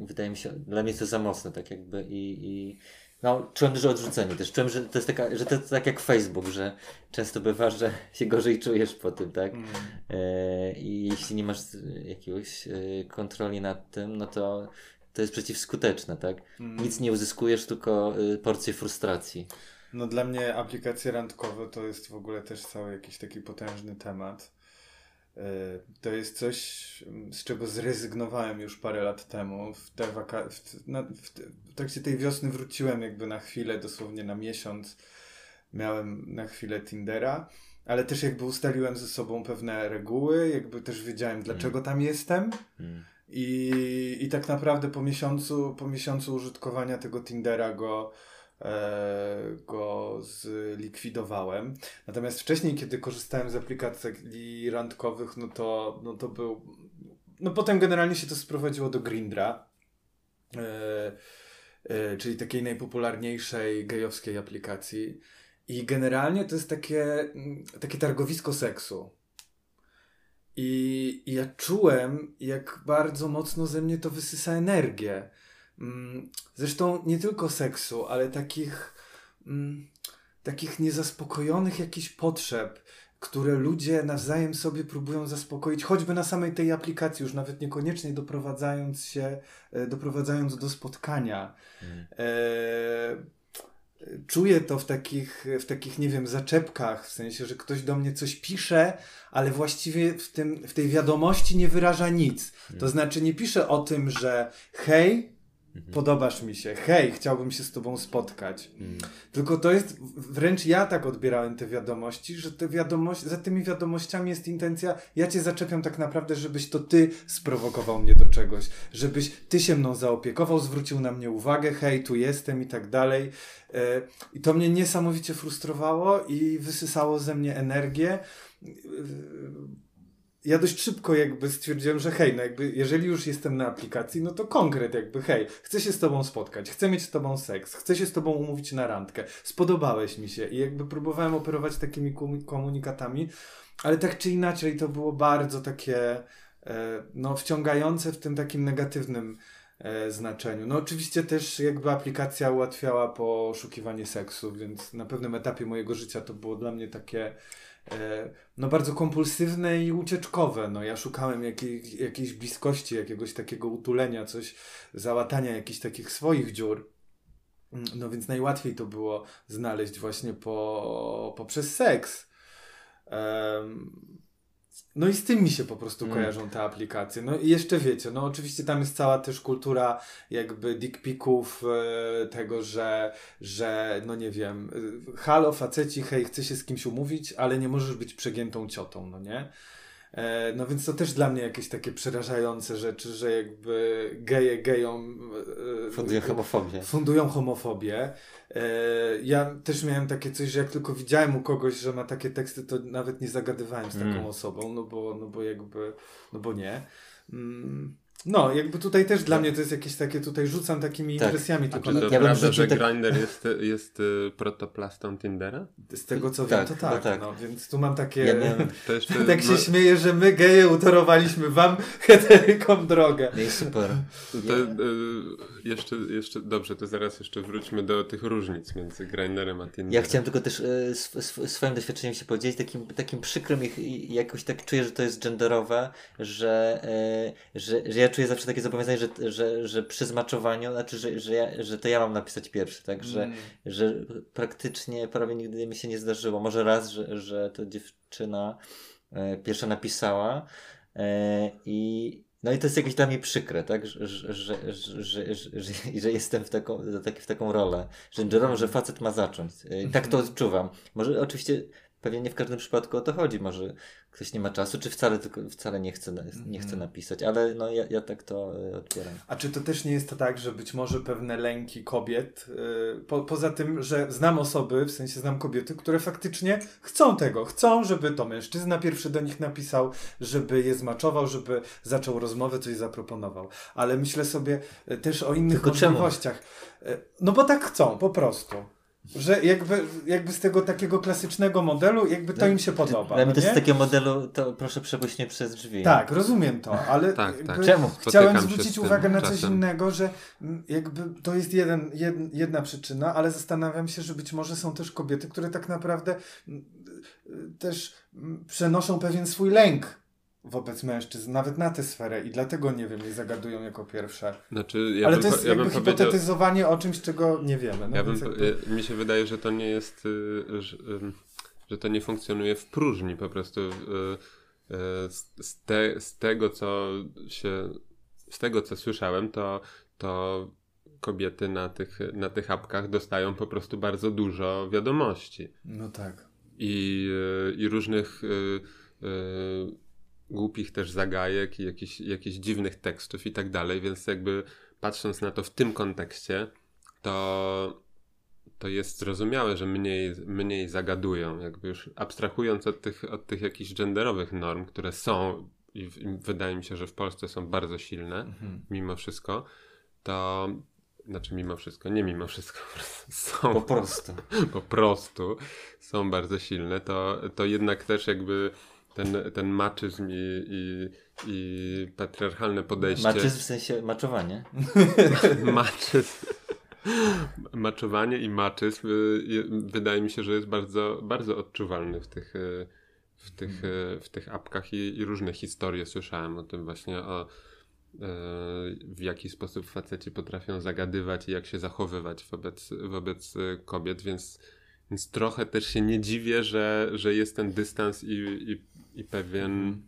Speaker 2: e, wydaje mi się, dla mnie to za mocne, tak jakby i, i no, czułem duże odrzucenie też. Czułem, że to jest taka, że to jest tak jak Facebook, że często bywa, że [laughs] się gorzej czujesz po tym, tak?
Speaker 1: Mm.
Speaker 2: E, I jeśli nie masz jakiegoś e, kontroli nad tym, no to to jest przeciwskuteczne, tak?
Speaker 1: Mm.
Speaker 2: Nic nie uzyskujesz, tylko e, porcję frustracji.
Speaker 1: No dla mnie aplikacje randkowe to jest w ogóle też cały jakiś taki potężny temat. Yy, To jest coś, mm, z czego zrezygnowałem już parę lat temu. W, te waka- w, na, w, te- w trakcie tej wiosny wróciłem jakby na chwilę, dosłownie na miesiąc. Miałem na chwilę Tindera, ale też jakby ustaliłem ze sobą pewne reguły, jakby też wiedziałem dlaczego tam jestem.
Speaker 2: Mm.
Speaker 1: I, I tak naprawdę po miesiącu, po miesiącu użytkowania tego Tindera go, e, go zlikwidowałem. Natomiast wcześniej, kiedy korzystałem z aplikacji randkowych, no to, no to był. no potem generalnie się to sprowadziło do Grindra, e, e, czyli takiej najpopularniejszej gejowskiej aplikacji. I generalnie to jest takie, mm, takie targowisko seksu. I, I ja czułem, jak bardzo mocno ze mnie to wysysa energię. Mm, Zresztą nie tylko seksu, ale takich, mm, takich niezaspokojonych jakichś potrzeb, które ludzie nawzajem sobie próbują zaspokoić, choćby na samej tej aplikacji, już nawet niekoniecznie doprowadzając się, e, doprowadzając do spotkania. E, czuję to w takich, w takich, nie wiem, zaczepkach, w sensie, że ktoś do mnie coś pisze, ale właściwie w, tym, w tej wiadomości nie wyraża nic. To znaczy nie pisze o tym, że hej, podobasz mi się, hej, chciałbym się z tobą spotkać. Tylko to jest, wręcz ja tak odbierałem te wiadomości, że te wiadomości, za tymi wiadomościami jest intencja, ja cię zaczepiam tak naprawdę, żebyś to ty sprowokował mnie do czegoś, żebyś ty się mną zaopiekował, zwrócił na mnie uwagę, hej, tu jestem i tak dalej. E, I to mnie niesamowicie frustrowało i wysysało ze mnie energię. Ja dość szybko jakby stwierdziłem, że hej, no jakby jeżeli już jestem na aplikacji, no to konkret jakby hej, chcę się z tobą spotkać, chcę mieć z tobą seks, chcę się z tobą umówić na randkę, spodobałeś mi się i jakby próbowałem operować takimi komu- komunikatami, ale tak czy inaczej to było bardzo takie e, no wciągające w tym takim negatywnym e, znaczeniu. No oczywiście też jakby aplikacja ułatwiała poszukiwanie seksu, więc na pewnym etapie mojego życia to było dla mnie takie no bardzo kompulsywne i ucieczkowe. No ja szukałem jakiej, jakiejś bliskości, jakiegoś takiego utulenia, coś, załatania jakichś takich swoich dziur. No więc najłatwiej to było znaleźć właśnie po, poprzez seks. Em, no i z tym mi się po prostu
Speaker 2: Mm.
Speaker 1: kojarzą te aplikacje. No i jeszcze wiecie, no oczywiście tam jest cała też kultura jakby dick picków, e, tego, że, że no nie wiem, e, halo faceci, hej, chcę się z kimś umówić, ale nie możesz być przegiętą ciotą, no nie? E, No więc to też dla mnie jakieś takie przerażające rzeczy, że jakby geje gejom e,
Speaker 2: Funduje homofobię.
Speaker 1: fundują homofobię. E, ja też miałem takie coś, że jak tylko widziałem u kogoś, że ma takie teksty, to nawet nie zagadywałem z taką
Speaker 2: Mm.
Speaker 1: osobą, no bo, no bo jakby, no bo nie. Mm, No, jakby tutaj też dla mnie to jest jakieś takie, tutaj rzucam takimi
Speaker 2: Tak.
Speaker 1: impresjami
Speaker 4: A
Speaker 1: tylko
Speaker 4: czy to
Speaker 2: Ja
Speaker 4: prawda, że
Speaker 2: tak-
Speaker 4: Grindr jest, jest y, protoplastą Tindera?
Speaker 1: Z tego co
Speaker 2: Tak,
Speaker 1: wiem, to tak,
Speaker 2: tak.
Speaker 1: No, więc tu mam takie...
Speaker 2: Ja miałem... [laughs]
Speaker 4: To jeszcze, [laughs]
Speaker 1: tak się
Speaker 4: no,
Speaker 1: śmieję, że my geje utorowaliśmy wam [laughs] heterykom drogę.
Speaker 2: No i super.
Speaker 4: to, y, jeszcze, jeszcze, dobrze, to zaraz jeszcze wróćmy do tych różnic między Grindrem a Tinderem.
Speaker 2: Ja chciałem tylko też sw- sw- swoim doświadczeniem się podzielić, takim, takim przykrym jakoś tak czuję, że to jest genderowe, że, e, że, że ja czuję zawsze takie zobowiązanie, że, że, że przy zmaczowaniu, znaczy, że, że, ja, że to ja mam napisać pierwszy, tak, że,
Speaker 1: Mm.
Speaker 2: że praktycznie prawie nigdy mi się nie zdarzyło. Może raz, że, że to dziewczyna e, pierwsza napisała e, i no i to jest jakieś dla mnie przykre, tak, że, że, że, że, że, że, że jestem w taką, tak, w taką rolę genderową, że facet ma zacząć. E, Tak to odczuwam. Może oczywiście pewnie nie w każdym przypadku o to chodzi. Może ktoś nie ma czasu, czy wcale, tylko, wcale nie, chce, nie chce napisać, ale no ja, ja tak to e, odbieram.
Speaker 1: A czy to też nie jest to tak, że być może pewne lęki kobiet, yy, po, poza tym, że znam osoby, w sensie znam kobiety, które faktycznie chcą tego, chcą, żeby to mężczyzna pierwszy do nich napisał, żeby je zmaczował, żeby zaczął rozmowę, coś zaproponował. Ale myślę sobie y, też o innych
Speaker 2: Tylko czemu?
Speaker 1: możliwościach. Y, No bo tak chcą, po prostu. Że jakby, jakby z tego takiego klasycznego modelu, jakby to im się podoba.
Speaker 2: Dla mnie
Speaker 1: no
Speaker 2: to jest
Speaker 1: nie?
Speaker 2: z takiego modelu, to proszę przepuść mnie przez drzwi.
Speaker 1: Tak, rozumiem to, ale
Speaker 4: Tak, tak.
Speaker 2: Czemu?
Speaker 1: chciałem
Speaker 4: Spotykam
Speaker 1: zwrócić uwagę na coś
Speaker 4: czasem.
Speaker 1: innego, że jakby to jest jeden, jed, jedna przyczyna, ale zastanawiam się, że być może są też kobiety, które tak naprawdę też przenoszą pewien swój lęk wobec mężczyzn, nawet na tę sferę i dlatego, nie wiem, je zagadują jako pierwsze.
Speaker 4: Znaczy, ja
Speaker 1: ale
Speaker 4: bym,
Speaker 1: to jest
Speaker 4: ja
Speaker 1: jakby hipotetyzowanie o czymś, czego nie wiemy. No
Speaker 4: ja bym,
Speaker 1: jakby...
Speaker 4: y, mi się wydaje, że to nie jest, y, że, że to nie funkcjonuje w próżni, po prostu y, z, te, z tego, co się, z tego, co słyszałem, to, to kobiety na tych, na tych apkach dostają po prostu bardzo dużo wiadomości.
Speaker 1: No tak.
Speaker 4: i, i różnych y, y, głupich też zagajek i jakichś, jakichś dziwnych tekstów i tak dalej, więc jakby patrząc na to w tym kontekście, to, to jest zrozumiałe, że mniej, mniej zagadują, jakby już abstrahując od tych, od tych jakichś genderowych norm, które są i, w, i wydaje mi się, że w Polsce są bardzo silne,
Speaker 1: Mhm.
Speaker 4: mimo wszystko, to znaczy mimo wszystko, nie mimo wszystko, są
Speaker 2: Po prostu. [laughs]
Speaker 4: po prostu są bardzo silne, to, to jednak też jakby ten, ten maczyzm i, i, i patriarchalne podejście.
Speaker 2: Maczyzm w sensie maczowanie. [laughs]
Speaker 4: maczyzm. Maczowanie i maczyzm y, je- wydaje mi się, że jest bardzo, bardzo odczuwalny w tych, y, w tych, y, w tych apkach i, i różne historie słyszałem o tym właśnie, o w jaki sposób faceci potrafią zagadywać i jak się zachowywać wobec, wobec kobiet, więc, więc trochę też się nie dziwię, że, że jest ten dystans i, i, i pewien,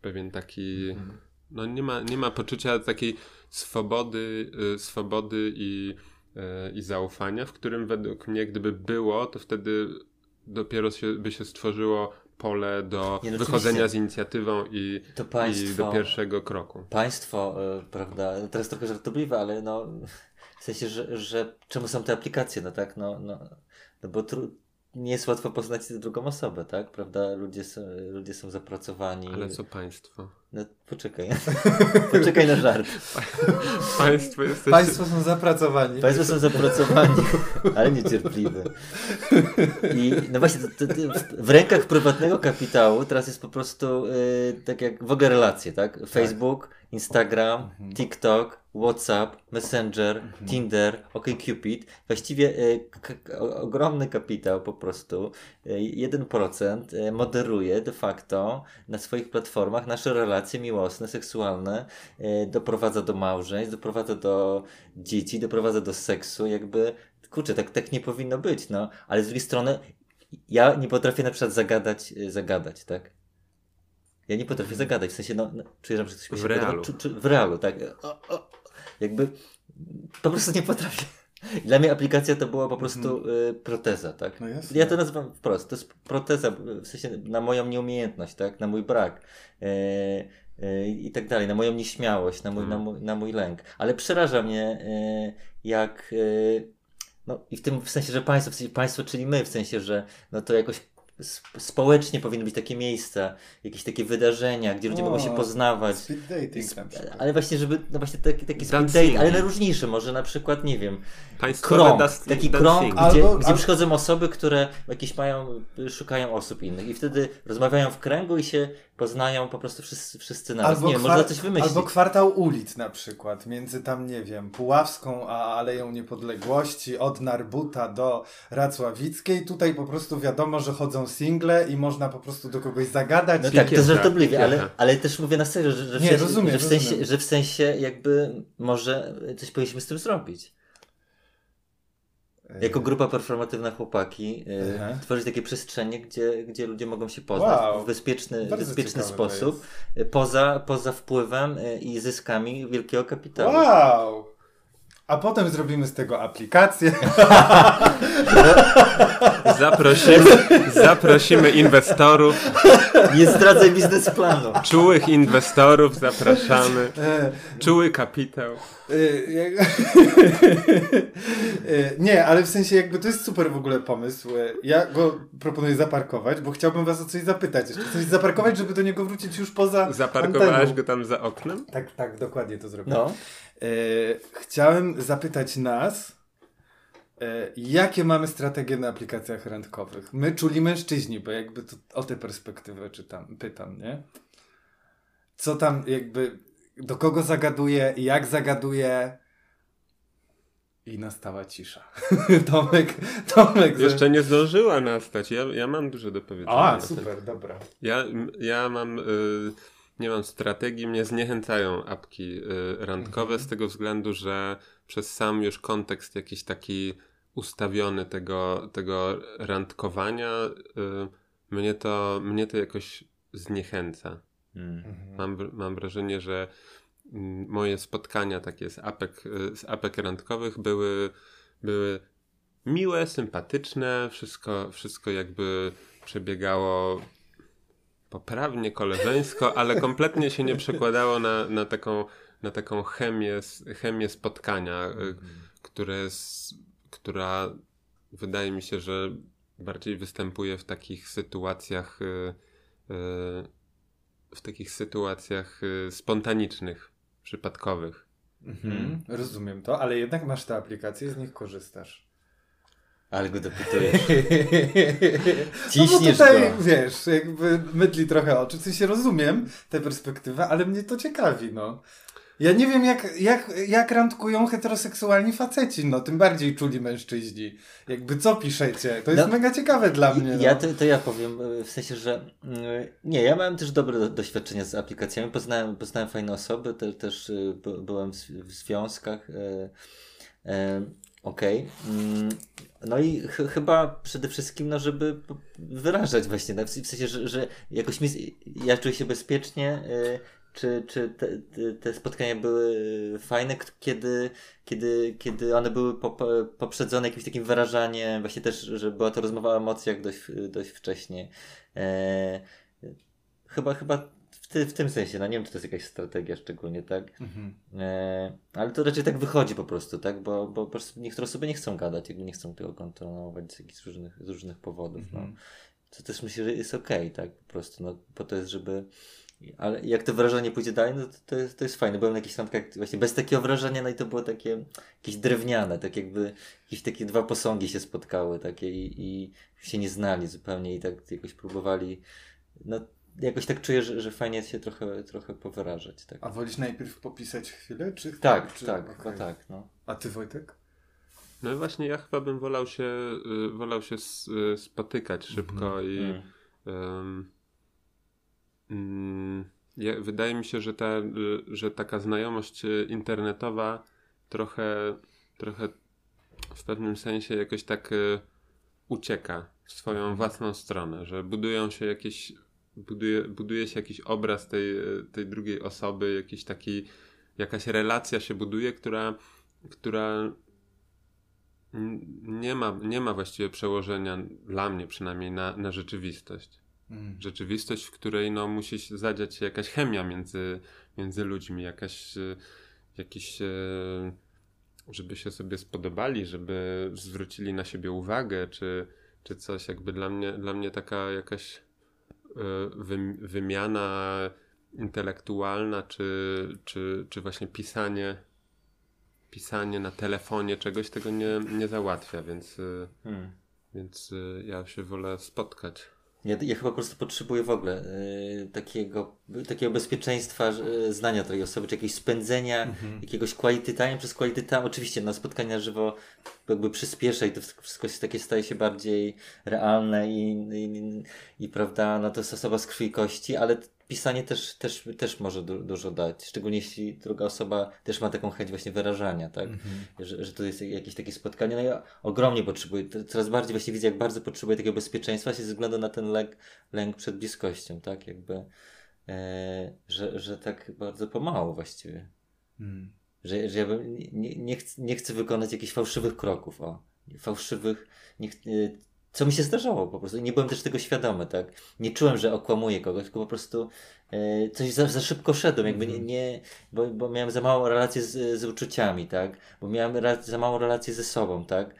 Speaker 4: pewien taki no nie ma, nie ma poczucia takiej swobody, y, swobody i, y, i zaufania, w którym według mnie gdyby było, to wtedy dopiero się, by się stworzyło pole do
Speaker 2: Nie, no
Speaker 4: wychodzenia z inicjatywą i,
Speaker 2: To
Speaker 4: i
Speaker 2: państwo,
Speaker 4: do pierwszego kroku.
Speaker 2: państwo, e, prawda, teraz trochę żartobliwe, ale no, w sensie, że, że czemu są te aplikacje, no tak, no, no, no bo tru, nie jest łatwo poznać drugą osobę, tak, prawda, ludzie są, ludzie są zapracowani.
Speaker 4: Ale co państwo?
Speaker 2: No, poczekaj, [laughs] poczekaj na żart. [laughs]
Speaker 4: Państwo jesteście...
Speaker 1: Państwo są zapracowani.
Speaker 2: Państwo są zapracowani, ale niecierpliwe. I no właśnie, to, to, to w- w rękach prywatnego kapitału teraz jest po prostu y, tak jak w ogóle relacje, tak? Facebook, Instagram, TikTok, WhatsApp, Messenger, Tinder, OkCupid. Właściwie o- ogromny kapitał po prostu, y, 1% y, moderuje de facto na swoich platformach nasze relacje miłosne, seksualne, doprowadza do małżeństw, doprowadza do dzieci, doprowadza do seksu, jakby kurczę, tak, tak nie powinno być, no. Ale z drugiej strony ja nie potrafię na przykład zagadać, zagadać, tak? Ja nie potrafię zagadać, w sensie, no, no czuję, że ktoś mi
Speaker 4: W
Speaker 2: się
Speaker 4: realu.
Speaker 2: podoba, czu, czu, w realu, tak. O, o, jakby po prostu nie potrafię. Dla mnie aplikacja to była po prostu y, proteza, tak?
Speaker 1: No.
Speaker 2: Ja to nazywam wprost. To jest proteza, w sensie na moją nieumiejętność, tak? Na mój brak. E, I tak dalej, na moją nieśmiałość, na mój, na mój, na mój lęk. Ale przeraża mnie, e, jak. No i w tym w sensie, że państwo, w sensie państwo, czyli my, w sensie, że no to jakoś społecznie powinny być takie miejsca, jakieś takie wydarzenia, gdzie ludzie
Speaker 1: O,
Speaker 2: mogą się poznawać.
Speaker 1: Speed dating na przykład.
Speaker 2: Ale właśnie, żeby, no właśnie taki, taki speed date, ale najróżniejsze, może na przykład, nie wiem,
Speaker 4: Państwowe
Speaker 2: krąg,
Speaker 4: das-
Speaker 2: taki krąg, gdzie,
Speaker 1: Albo-
Speaker 2: gdzie
Speaker 1: al-
Speaker 2: przychodzą osoby, które jakieś mają, szukają osób innych i wtedy rozmawiają w kręgu i się poznają po prostu wszyscy, wszyscy naraz. nie wiem, można coś wymyślić.
Speaker 1: albo kwartał ulic na przykład, między tam, nie wiem, Puławską a Aleją Niepodległości, od Narbuta do Racławickiej. Tutaj po prostu wiadomo, że chodzą single i można po prostu do kogoś zagadać.
Speaker 2: No
Speaker 1: i-
Speaker 2: tak, to żartobliwie, ale, ale też mówię na serio, że, że, w,
Speaker 1: Nie,
Speaker 2: sensie,
Speaker 1: rozumiem,
Speaker 2: że, w sensie,
Speaker 1: rozumiem.
Speaker 2: że w sensie jakby może coś powinniśmy z tym zrobić. Jako grupa performatywna chłopaki y,
Speaker 1: Aha.
Speaker 2: tworzyć takie przestrzenie, gdzie, gdzie ludzie mogą się poznać
Speaker 1: Wow.
Speaker 2: w bezpieczny,
Speaker 1: Bardzo
Speaker 2: bezpieczny sposób, y, poza, poza wpływem i zyskami wielkiego kapitału.
Speaker 1: Wow! A potem zrobimy z tego aplikację. [laughs]
Speaker 4: Zaprosimy, zaprosimy inwestorów,
Speaker 2: Nie zdradzaj biznesplanu.
Speaker 4: czułych inwestorów zapraszamy,
Speaker 1: E,
Speaker 4: czuły kapitał.
Speaker 1: e, E, Nie, ale w sensie jakby to jest super w ogóle pomysł. Ja go proponuję zaparkować, bo chciałbym was o coś zapytać. Jeszcze coś zaparkować, żeby do niego wrócić już poza
Speaker 4: Zaparkowałeś
Speaker 1: anteną.
Speaker 4: go tam za oknem?
Speaker 1: Tak, tak, dokładnie to zrobiłem.
Speaker 2: No,
Speaker 1: chciałem zapytać nas, e, jakie mamy strategie na aplikacjach randkowych? My, czuli mężczyźni, bo jakby to o tę perspektywę czytam, pytam, nie? Co tam jakby, do kogo zagaduje, jak zagaduje? I nastała cisza. [laughs] Tomek, Tomek. ze-
Speaker 4: Jeszcze nie zdążyła nastać. Ja, ja mam dużo do powiedzenia.
Speaker 1: A, super, dobra.
Speaker 4: Ja, ja mam, y, nie mam strategii, mnie zniechęcają apki y, randkowe z tego względu, że przez sam już kontekst jakiś taki ustawiony tego, tego randkowania, y, mnie, to, mnie to jakoś zniechęca.
Speaker 2: Mm.
Speaker 4: Mam, wr- mam wrażenie, że mm, moje spotkania takie z apek, y, z apek randkowych były, były miłe, sympatyczne, wszystko, wszystko jakby przebiegało poprawnie, koleżeńsko, ale kompletnie się nie przekładało na, na, taką, na taką chemię, chemię spotkania, y, które jest, która wydaje mi się, że bardziej występuje w takich sytuacjach y, y, w takich sytuacjach spontanicznych, przypadkowych.
Speaker 1: Mhm. Rozumiem to, ale jednak masz te aplikacje, z nich korzystasz.
Speaker 2: Ale go dopytujesz. [laughs]
Speaker 1: no bo
Speaker 2: Ciśniesz
Speaker 1: tutaj,
Speaker 2: go.
Speaker 1: wiesz, jakby mydli trochę oczy, w sensie rozumiem tę perspektywę, ale mnie to ciekawi, no. Ja nie wiem, jak, jak, jak randkują heteroseksualni faceci, no, tym bardziej czuli mężczyźni. Jakby co piszecie? To jest
Speaker 2: No,
Speaker 1: mega ciekawe dla mnie. No.
Speaker 2: Ja to, to ja powiem, y, w sensie, że y, nie, ja miałem też dobre do- doświadczenia z aplikacjami, poznałem, poznałem fajne osoby, te, też by- byłem w, w związkach. Okej. Mm, No i ch chyba przede wszystkim, no, żeby wyrażać właśnie, tak? w sensie, że, że jakoś mi, ja czuję się bezpiecznie, y, czy, czy te, te, spotkania były fajne, kiedy, kiedy, kiedy one były po, poprzedzone jakimś takim wyrażaniem, właśnie też, że była to rozmowa o emocjach dość, dość wcześnie. E, chyba, chyba w, ty, w tym sensie, no nie wiem, czy to jest jakaś strategia szczególnie, tak?
Speaker 1: Mhm.
Speaker 2: E, ale to raczej tak wychodzi po prostu, tak? Bo, bo po prostu niektóre osoby nie chcą gadać, jakby nie chcą tego kontynuować z jakichś różnych, z różnych powodów, no.
Speaker 1: Mhm.
Speaker 2: Co też myślę, że jest okej, tak? Po prostu, no, po to jest, żeby... Ale jak to wrażenie pójdzie dalej, no to, to, jest, to jest fajne. Byłem na jakichś randkach właśnie bez takiego wrażenia, no i to było takie jakieś drewniane, tak jakby jakieś takie dwa posągi się spotkały takie i, i się nie znali zupełnie i tak jakoś próbowali, no jakoś tak czuję, że, że fajnie się trochę, trochę powyrażać, tak.
Speaker 1: A wolisz najpierw popisać chwilę, czy...
Speaker 2: Tak,
Speaker 1: czy...
Speaker 2: tak, chyba tak, no.
Speaker 1: A ty, Wojtek?
Speaker 4: No i właśnie ja chyba bym wolał się, y, wolał się y, spotykać szybko i
Speaker 2: Mm.
Speaker 4: ym, mm, ja, wydaje mi się, że, ta, y, że taka znajomość internetowa trochę, trochę w pewnym sensie jakoś tak ucieka w swoją własną stronę, że budują się jakieś buduje, buduje się jakiś obraz tej, tej drugiej osoby, jakiś taki jakaś relacja się buduje, która, która nie ma, nie ma właściwie przełożenia dla mnie przynajmniej na, na rzeczywistość.
Speaker 1: Mm.
Speaker 4: Rzeczywistość, w której no, musi się zadziać się jakaś chemia między, między ludźmi, jakaś, jakiś, e, żeby się sobie spodobali, żeby zwrócili na siebie uwagę, czy, czy coś. Jakby dla mnie, dla mnie taka jakaś wymiana intelektualna, czy, czy, czy właśnie pisanie pisanie na telefonie czegoś tego nie, nie załatwia, więc, y,
Speaker 2: Hmm.
Speaker 4: więc y, ja się wolę spotkać.
Speaker 2: Ja, ja chyba po prostu potrzebuję w ogóle y, takiego, takiego bezpieczeństwa y, znania tej osoby, czy jakiegoś spędzenia
Speaker 1: Mhm.
Speaker 2: jakiegoś quality time przez quality time. Oczywiście na spotkania żywo jakby przyspiesza i to wszystko się takie staje się bardziej realne i, i, i prawda, no to jest osoba z krwi i kości, ale pisanie też, też, też może du dużo dać, szczególnie jeśli druga osoba też ma taką chęć właśnie wyrażania, tak?
Speaker 1: Mhm.
Speaker 2: że, że to jest jakieś takie spotkanie. No ja ogromnie potrzebuję, coraz bardziej właśnie widzę, jak bardzo potrzebuję takiego bezpieczeństwa się ze względu na ten lęk, lęk przed bliskością, tak? Jakby, e, że, że tak bardzo pomału właściwie.
Speaker 1: Mm.
Speaker 2: Że, że ja bym nie, nie, chcę, nie chcę wykonać jakichś fałszywych kroków, o. Fałszywych, nie, e, co mi się zdarzało po prostu. Nie byłem też tego świadomy, tak? Nie czułem, że okłamuję kogoś, tylko po prostu e, coś za, za szybko szedłem, jakby nie, nie bo, bo miałem za małą relację z, z uczuciami, tak? Bo miałem za małą relację ze sobą, tak?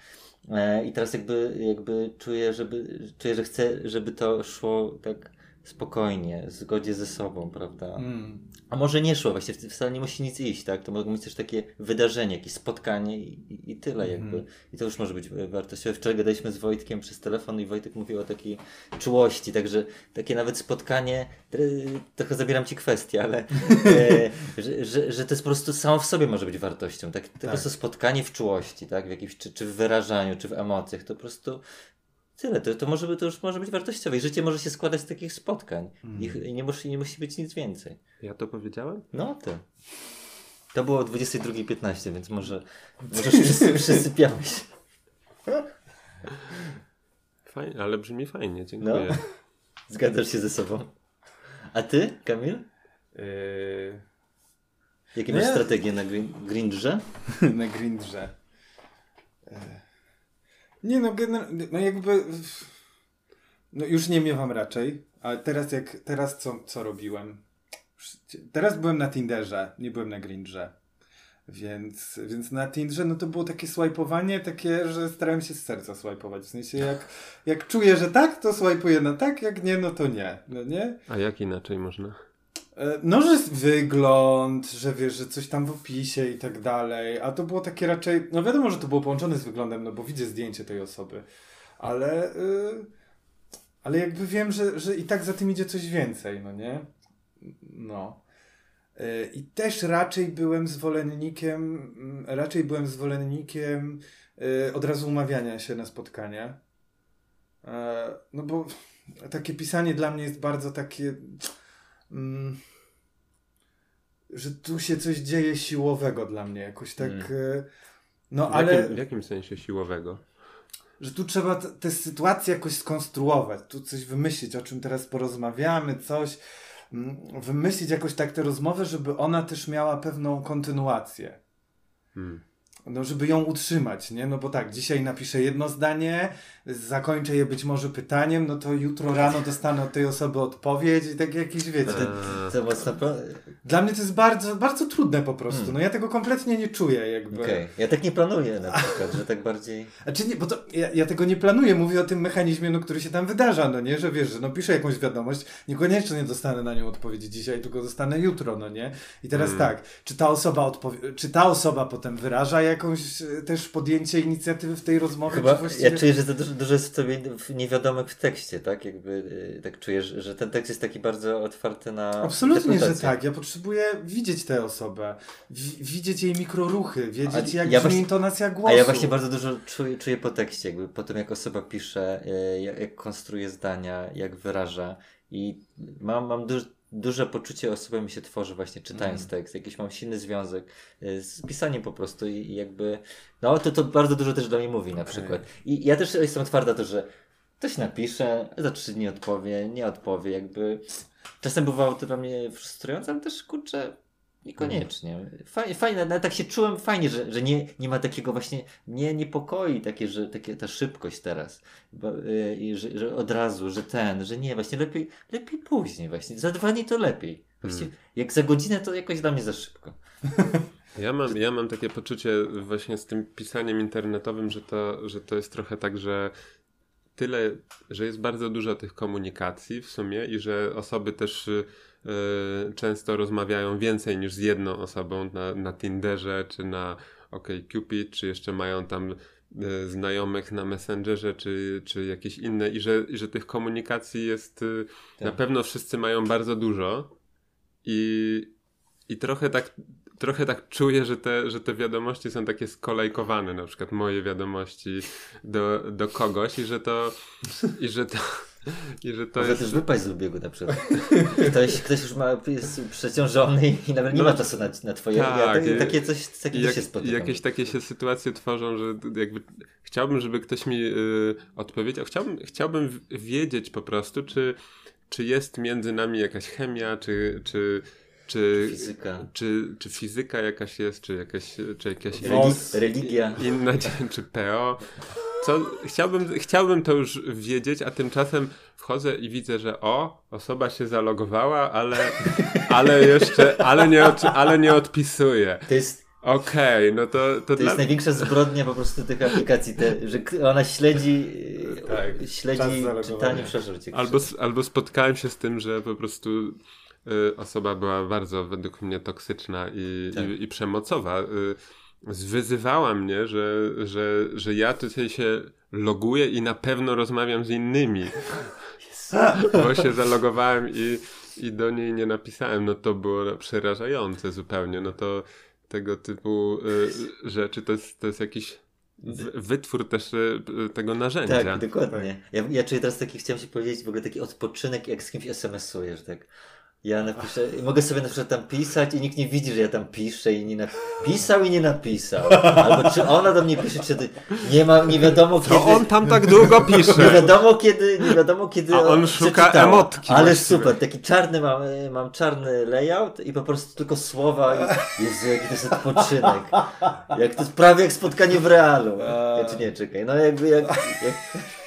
Speaker 2: E, I teraz jakby, jakby czuję, żeby, czuję, że chcę, żeby to szło tak spokojnie, w zgodzie ze sobą, prawda?
Speaker 1: Mm.
Speaker 2: A może nie szło, właśnie wcale nie musi nic iść, tak? To mogą być też takie wydarzenie, jakieś spotkanie i, i, tyle
Speaker 1: Mhm.
Speaker 2: jakby. I to już może być wartościowe. Wczoraj gadaliśmy z Wojtkiem przez telefon i Wojtek mówił o takiej czułości, także takie nawet spotkanie, trochę zabieram Ci kwestię, ale [laughs] e, że, że, że to jest po prostu samo w sobie może być wartością, tak? To po prostu spotkanie w czułości, tak? W jakimś, czy, czy w wyrażaniu, czy w emocjach, to po prostu Tyle, to, to, może, by- to już może być wartościowe i życie może się składać z takich spotkań I, i nie, musi, nie musi być nic więcej.
Speaker 4: Ja to powiedziałem?
Speaker 2: No to. To było o 22.15, więc może, może wszyscy przysypiałeś.
Speaker 4: Fajnie, ale brzmi fajnie, dziękuję.
Speaker 2: No. Zgadzasz się ze sobą. A ty, Kamil?
Speaker 1: Yy,
Speaker 2: Jakie
Speaker 1: No
Speaker 2: masz strategie na Grindrze? [laughs]
Speaker 1: na Grindrze. E, Nie no, gener- no jakby... No już nie miewam raczej, ale teraz jak, teraz co, co robiłem? Teraz byłem na Tinderze, nie byłem na Grindrze. Więc, więc na Tinderze no to było takie swajpowanie, takie, że starałem się z serca swajpować. W sensie jak, jak czuję, że tak, to swajpuję na tak, jak nie, no to nie. No nie?
Speaker 4: A jak inaczej można?
Speaker 1: E, No, że wygląd, że wiesz, że coś tam w opisie i tak dalej, a to było takie raczej, no wiadomo, że to było połączone z wyglądem, no bo widzę zdjęcie tej osoby, ale, y, ale jakby wiem, że, że i tak za tym idzie coś więcej, no nie? No. Y, I też raczej byłem zwolennikiem, mm, raczej byłem zwolennikiem y, od razu umawiania się na spotkanie. E, No bo takie pisanie dla mnie jest bardzo takie. Mm, że tu się coś dzieje siłowego dla mnie, jakoś tak.
Speaker 2: Mm.
Speaker 1: e, No
Speaker 4: W,
Speaker 1: ale.
Speaker 4: jakim, w jakim sensie siłowego?
Speaker 1: Że tu trzeba tę sytuację jakoś skonstruować, tu coś wymyślić, o czym teraz porozmawiamy, coś. mm, Wymyślić jakoś tak tę rozmowę, żeby ona też miała pewną kontynuację.
Speaker 4: Hmm.
Speaker 1: No, żeby ją utrzymać, nie? No bo tak, dzisiaj napiszę jedno zdanie, zakończę je być może pytaniem, no to jutro rano dostanę od tej osoby odpowiedź i tak jakieś, wiecie.
Speaker 4: Eee,
Speaker 2: To.
Speaker 1: Dla mnie to jest bardzo, bardzo trudne po prostu.
Speaker 2: Hmm.
Speaker 1: No ja tego kompletnie nie czuję jakby.
Speaker 2: Okej, ja tak nie planuję na przykład, że tak bardziej...
Speaker 1: Znaczy nie, bo to ja, ja tego nie planuję, mówię o tym mechanizmie, no, który się tam wydarza, no nie, że wiesz, że no piszę jakąś wiadomość, niekoniecznie dostanę na nią odpowiedzi dzisiaj, tylko dostanę jutro, no nie. I teraz
Speaker 4: Mm.
Speaker 1: tak, czy ta osoba odpowie, czy ta osoba potem wyraża jakąś e, też podjęcie inicjatywy w tej rozmowie,
Speaker 2: Chyba,
Speaker 1: czy właściwie...
Speaker 2: ja czuję, że to dużo, dużo jest w sobie w- niewiadomych w tekście, tak? Jakby y, tak czujesz, że ten tekst jest taki bardzo otwarty na
Speaker 1: Absolutnie, że tak. Ja potrzebuję widzieć tę osobę, wi- widzieć jej mikroruchy, wiedzieć jak
Speaker 2: ja
Speaker 1: brzmi
Speaker 2: właśnie-
Speaker 1: intonacja głosu.
Speaker 2: A ja właśnie bardzo dużo czuję, czuję po tekście, jakby po tym jak osoba pisze, y, jak, jak konstruuje zdania, jak wyraża i mam, mam duż, duże poczucie osoby mi się tworzy właśnie czytając
Speaker 1: Mm.
Speaker 2: tekst, jakiś mam silny związek y, z pisaniem po prostu i, jakby, no to, to bardzo dużo też dla mnie mówi na
Speaker 1: Okej.
Speaker 2: przykład. I ja też jestem otwarta to, że ktoś napisze, za trzy dni odpowie, nie odpowie, jakby czasem bywało to dla mnie frustrujące, ale też kurczę Niekoniecznie. Fajnie, fajne, nawet tak się czułem fajnie, że, że nie, nie ma takiego właśnie, mnie niepokoi takie, że takie, ta szybkość teraz. Bo, yy, i że, że od razu, że ten, że nie, właśnie lepiej, lepiej później właśnie. Za dwa dni to lepiej. Właśnie,
Speaker 4: Hmm.
Speaker 2: Jak za godzinę to jakoś dla mnie za szybko. [laughs]
Speaker 4: Ja mam, ja mam takie poczucie właśnie z tym pisaniem internetowym, że to, że to jest trochę tak, że tyle, że jest bardzo dużo tych komunikacji w sumie i że osoby też y, często rozmawiają więcej niż z jedną osobą na, na Tinderze czy na OkCupid, czy jeszcze mają tam y, znajomych na Messengerze, czy, czy jakieś inne i że, i że tych komunikacji jest y,
Speaker 2: Tak.
Speaker 4: na pewno wszyscy mają bardzo dużo i, i trochę tak trochę tak czuję, że te, że te wiadomości są takie skolejkowane, na przykład moje wiadomości do, do kogoś i że to i że to i że to
Speaker 2: Może
Speaker 4: jest
Speaker 2: też wypaść z ubiegu na przykład. Ktoś, ktoś już ma, jest przeciążony i nawet nie
Speaker 4: No,
Speaker 2: ma czasu na, na twoje...
Speaker 4: tak,
Speaker 2: ja,
Speaker 4: i-
Speaker 2: takie coś, takie
Speaker 4: jak,
Speaker 2: się
Speaker 4: i
Speaker 2: spotykam.
Speaker 4: jakieś takie się sytuacje tworzą, że jakby chciałbym, żeby ktoś mi y, odpowiedział. Chciałbym, chciałbym wiedzieć po prostu, czy, czy jest między nami jakaś chemia, czy, czy, czy,
Speaker 2: Fizyka.
Speaker 4: czy, czy fizyka jakaś jest, czy jakaś, czy jakaś
Speaker 2: religia.
Speaker 4: inna, czy, PO. Co, chciałbym, chciałbym to już wiedzieć, a tymczasem wchodzę i widzę, że o, osoba się zalogowała, ale, ale jeszcze, ale nie, od, ale nie odpisuje.
Speaker 2: To jest
Speaker 4: Okej, no to, to,
Speaker 2: To
Speaker 4: dla
Speaker 2: jest największa zbrodnia po prostu tych aplikacji, te, że ona śledzi,
Speaker 1: Tak,
Speaker 2: śledzi czytanie, cię.
Speaker 4: Albo, albo spotkałem się z tym, że po prostu osoba była bardzo według mnie toksyczna i,
Speaker 2: Tak.
Speaker 4: i, i przemocowa. Y, zwyzywała mnie, że, że, że ja tutaj się loguję i na pewno rozmawiam z innymi. Bo się zalogowałem i, i do niej nie napisałem. No to było przerażające zupełnie. No to tego typu y, rzeczy to jest, to jest jakiś wytwór też y, tego narzędzia.
Speaker 2: Tak, dokładnie. Ja, ja czuję teraz taki, chciałem ci powiedzieć, w ogóle taki odpoczynek, jak z kimś SMS-ujesz, tak? Ja napiszę, mogę sobie na przykład tam pisać i nikt nie widzi, że ja tam piszę i nie napisał i nie napisał. Albo czy ona do mnie pisze, czy ty, nie ma, nie wiadomo kiedy.
Speaker 4: To on tam tak długo
Speaker 2: Nie
Speaker 4: pisze.
Speaker 2: wiadomo kiedy, nie wiadomo kiedy
Speaker 4: A on szuka
Speaker 2: przeczytała.
Speaker 4: emotki
Speaker 2: Ale
Speaker 4: właściwie.
Speaker 2: super, taki czarny mam, mam czarny layout i po prostu tylko słowa i Jezu, jaki to jest odpoczynek. Jak to jest prawie jak spotkanie w realu. Ja, czy nie, czekaj, no jakby jak, jak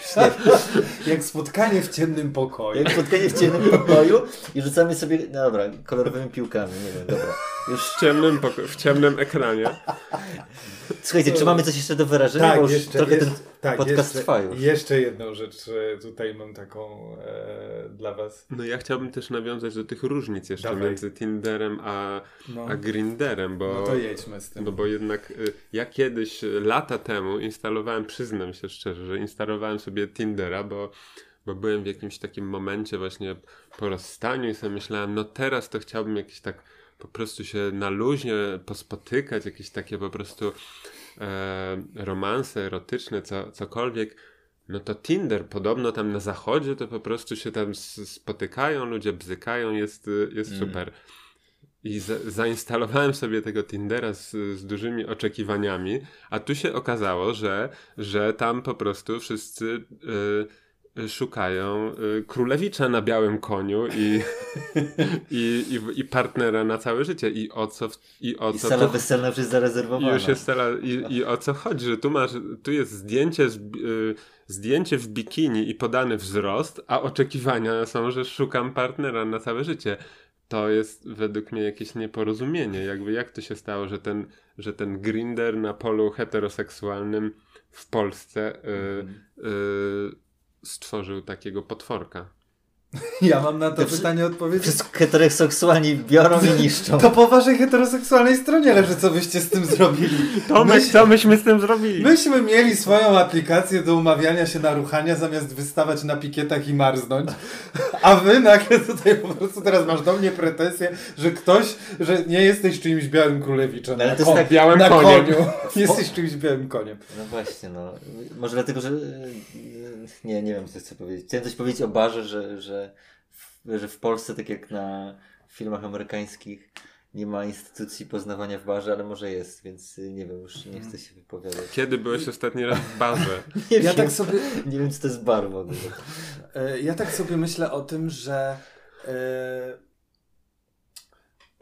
Speaker 2: [laughs]
Speaker 1: Jak spotkanie w ciemnym pokoju.
Speaker 2: Jak spotkanie w ciemnym pokoju i rzucamy sobie, no dobra, kolorowymi piłkami, nie wiem, dobra. Już...
Speaker 4: W ciemnym, poko- w ciemnym ekranie.
Speaker 2: Słuchajcie, czy mamy coś jeszcze do wyrażenia?
Speaker 1: Tak,
Speaker 2: Bo już
Speaker 1: jeszcze,
Speaker 2: trochę
Speaker 1: jeszcze,
Speaker 2: ten
Speaker 1: tak,
Speaker 2: podcast
Speaker 1: jeszcze,
Speaker 2: trwa już.
Speaker 1: Jeszcze jedną rzecz e, tutaj mam taką e, dla was.
Speaker 4: No ja chciałbym też nawiązać do tych różnic jeszcze
Speaker 1: Dawaj.
Speaker 4: między Tinderem a,
Speaker 1: No,
Speaker 4: a Grinderem, bo...
Speaker 1: no to jedźmy z tym.
Speaker 4: No bo jednak y, ja kiedyś y, lata temu instalowałem, przyznam się szczerze, że instalowałem sobie Tindera, bo, bo byłem w jakimś takim momencie właśnie po rozstaniu i sobie myślałem, no teraz to chciałbym jakieś tak po prostu się na luźnie pospotykać, jakieś takie po prostu e, romanse erotyczne, co, cokolwiek. No to Tinder, podobno tam na zachodzie to po prostu się tam spotykają, ludzie bzykają, jest, jest
Speaker 2: Mm.
Speaker 4: super. I za, zainstalowałem sobie tego Tindera z, z dużymi oczekiwaniami, a tu się okazało, że, że tam po prostu wszyscy y, y, szukają y, królewicza na białym koniu i, [laughs] i, i, i partnera na całe życie. I o co, w- i o
Speaker 2: I
Speaker 4: co
Speaker 2: sala
Speaker 4: tu-
Speaker 2: weselna już jest zarezerwowana.
Speaker 4: już jest cela, i, I o co chodzi, że tu masz, tu jest zdjęcie, z, y, zdjęcie w bikini i podany wzrost, a oczekiwania są, że szukam partnera na całe życie. To jest według mnie jakieś nieporozumienie. Jakby jak to się stało, że ten, że ten grinder na polu heteroseksualnym w Polsce y, y, stworzył takiego potworka. [laughs]
Speaker 1: Ja mam na to pytanie odpowiedź.
Speaker 2: Wszystko heteroseksualni biorą i [laughs] niszczą.
Speaker 1: To po waszej heteroseksualnej stronie leży, co byście z tym zrobili.
Speaker 4: To my, co myśmy z tym zrobili?
Speaker 1: Myśmy mieli swoją aplikację do umawiania się na ruchania, zamiast wystawać na pikietach i marznąć. A wy nagle tutaj po prostu teraz masz do mnie pretensje, że ktoś, że nie jesteś czyimś białym królewiczem.
Speaker 2: No, ale
Speaker 1: na
Speaker 2: to jest tak-
Speaker 4: białym
Speaker 1: na
Speaker 4: koniem.
Speaker 1: koniu. [laughs] Jesteś czymś białym koniem.
Speaker 2: No właśnie, no. Może dlatego, że... e, Nie, nie wiem, co chcę powiedzieć. Chciałem coś powiedzieć o barze, że, że, w, że w Polsce, tak jak na filmach amerykańskich, nie ma instytucji poznawania w barze, ale może jest, więc y, nie wiem, już nie chcę się wypowiadać.
Speaker 4: Kiedy byłeś ostatni raz w barze? [laughs]
Speaker 2: Nie
Speaker 1: Ja
Speaker 2: wiem,
Speaker 1: tak sobie,
Speaker 2: nie wiem, co to jest bar w ogóle.
Speaker 1: e, ja tak sobie myślę o tym, że e,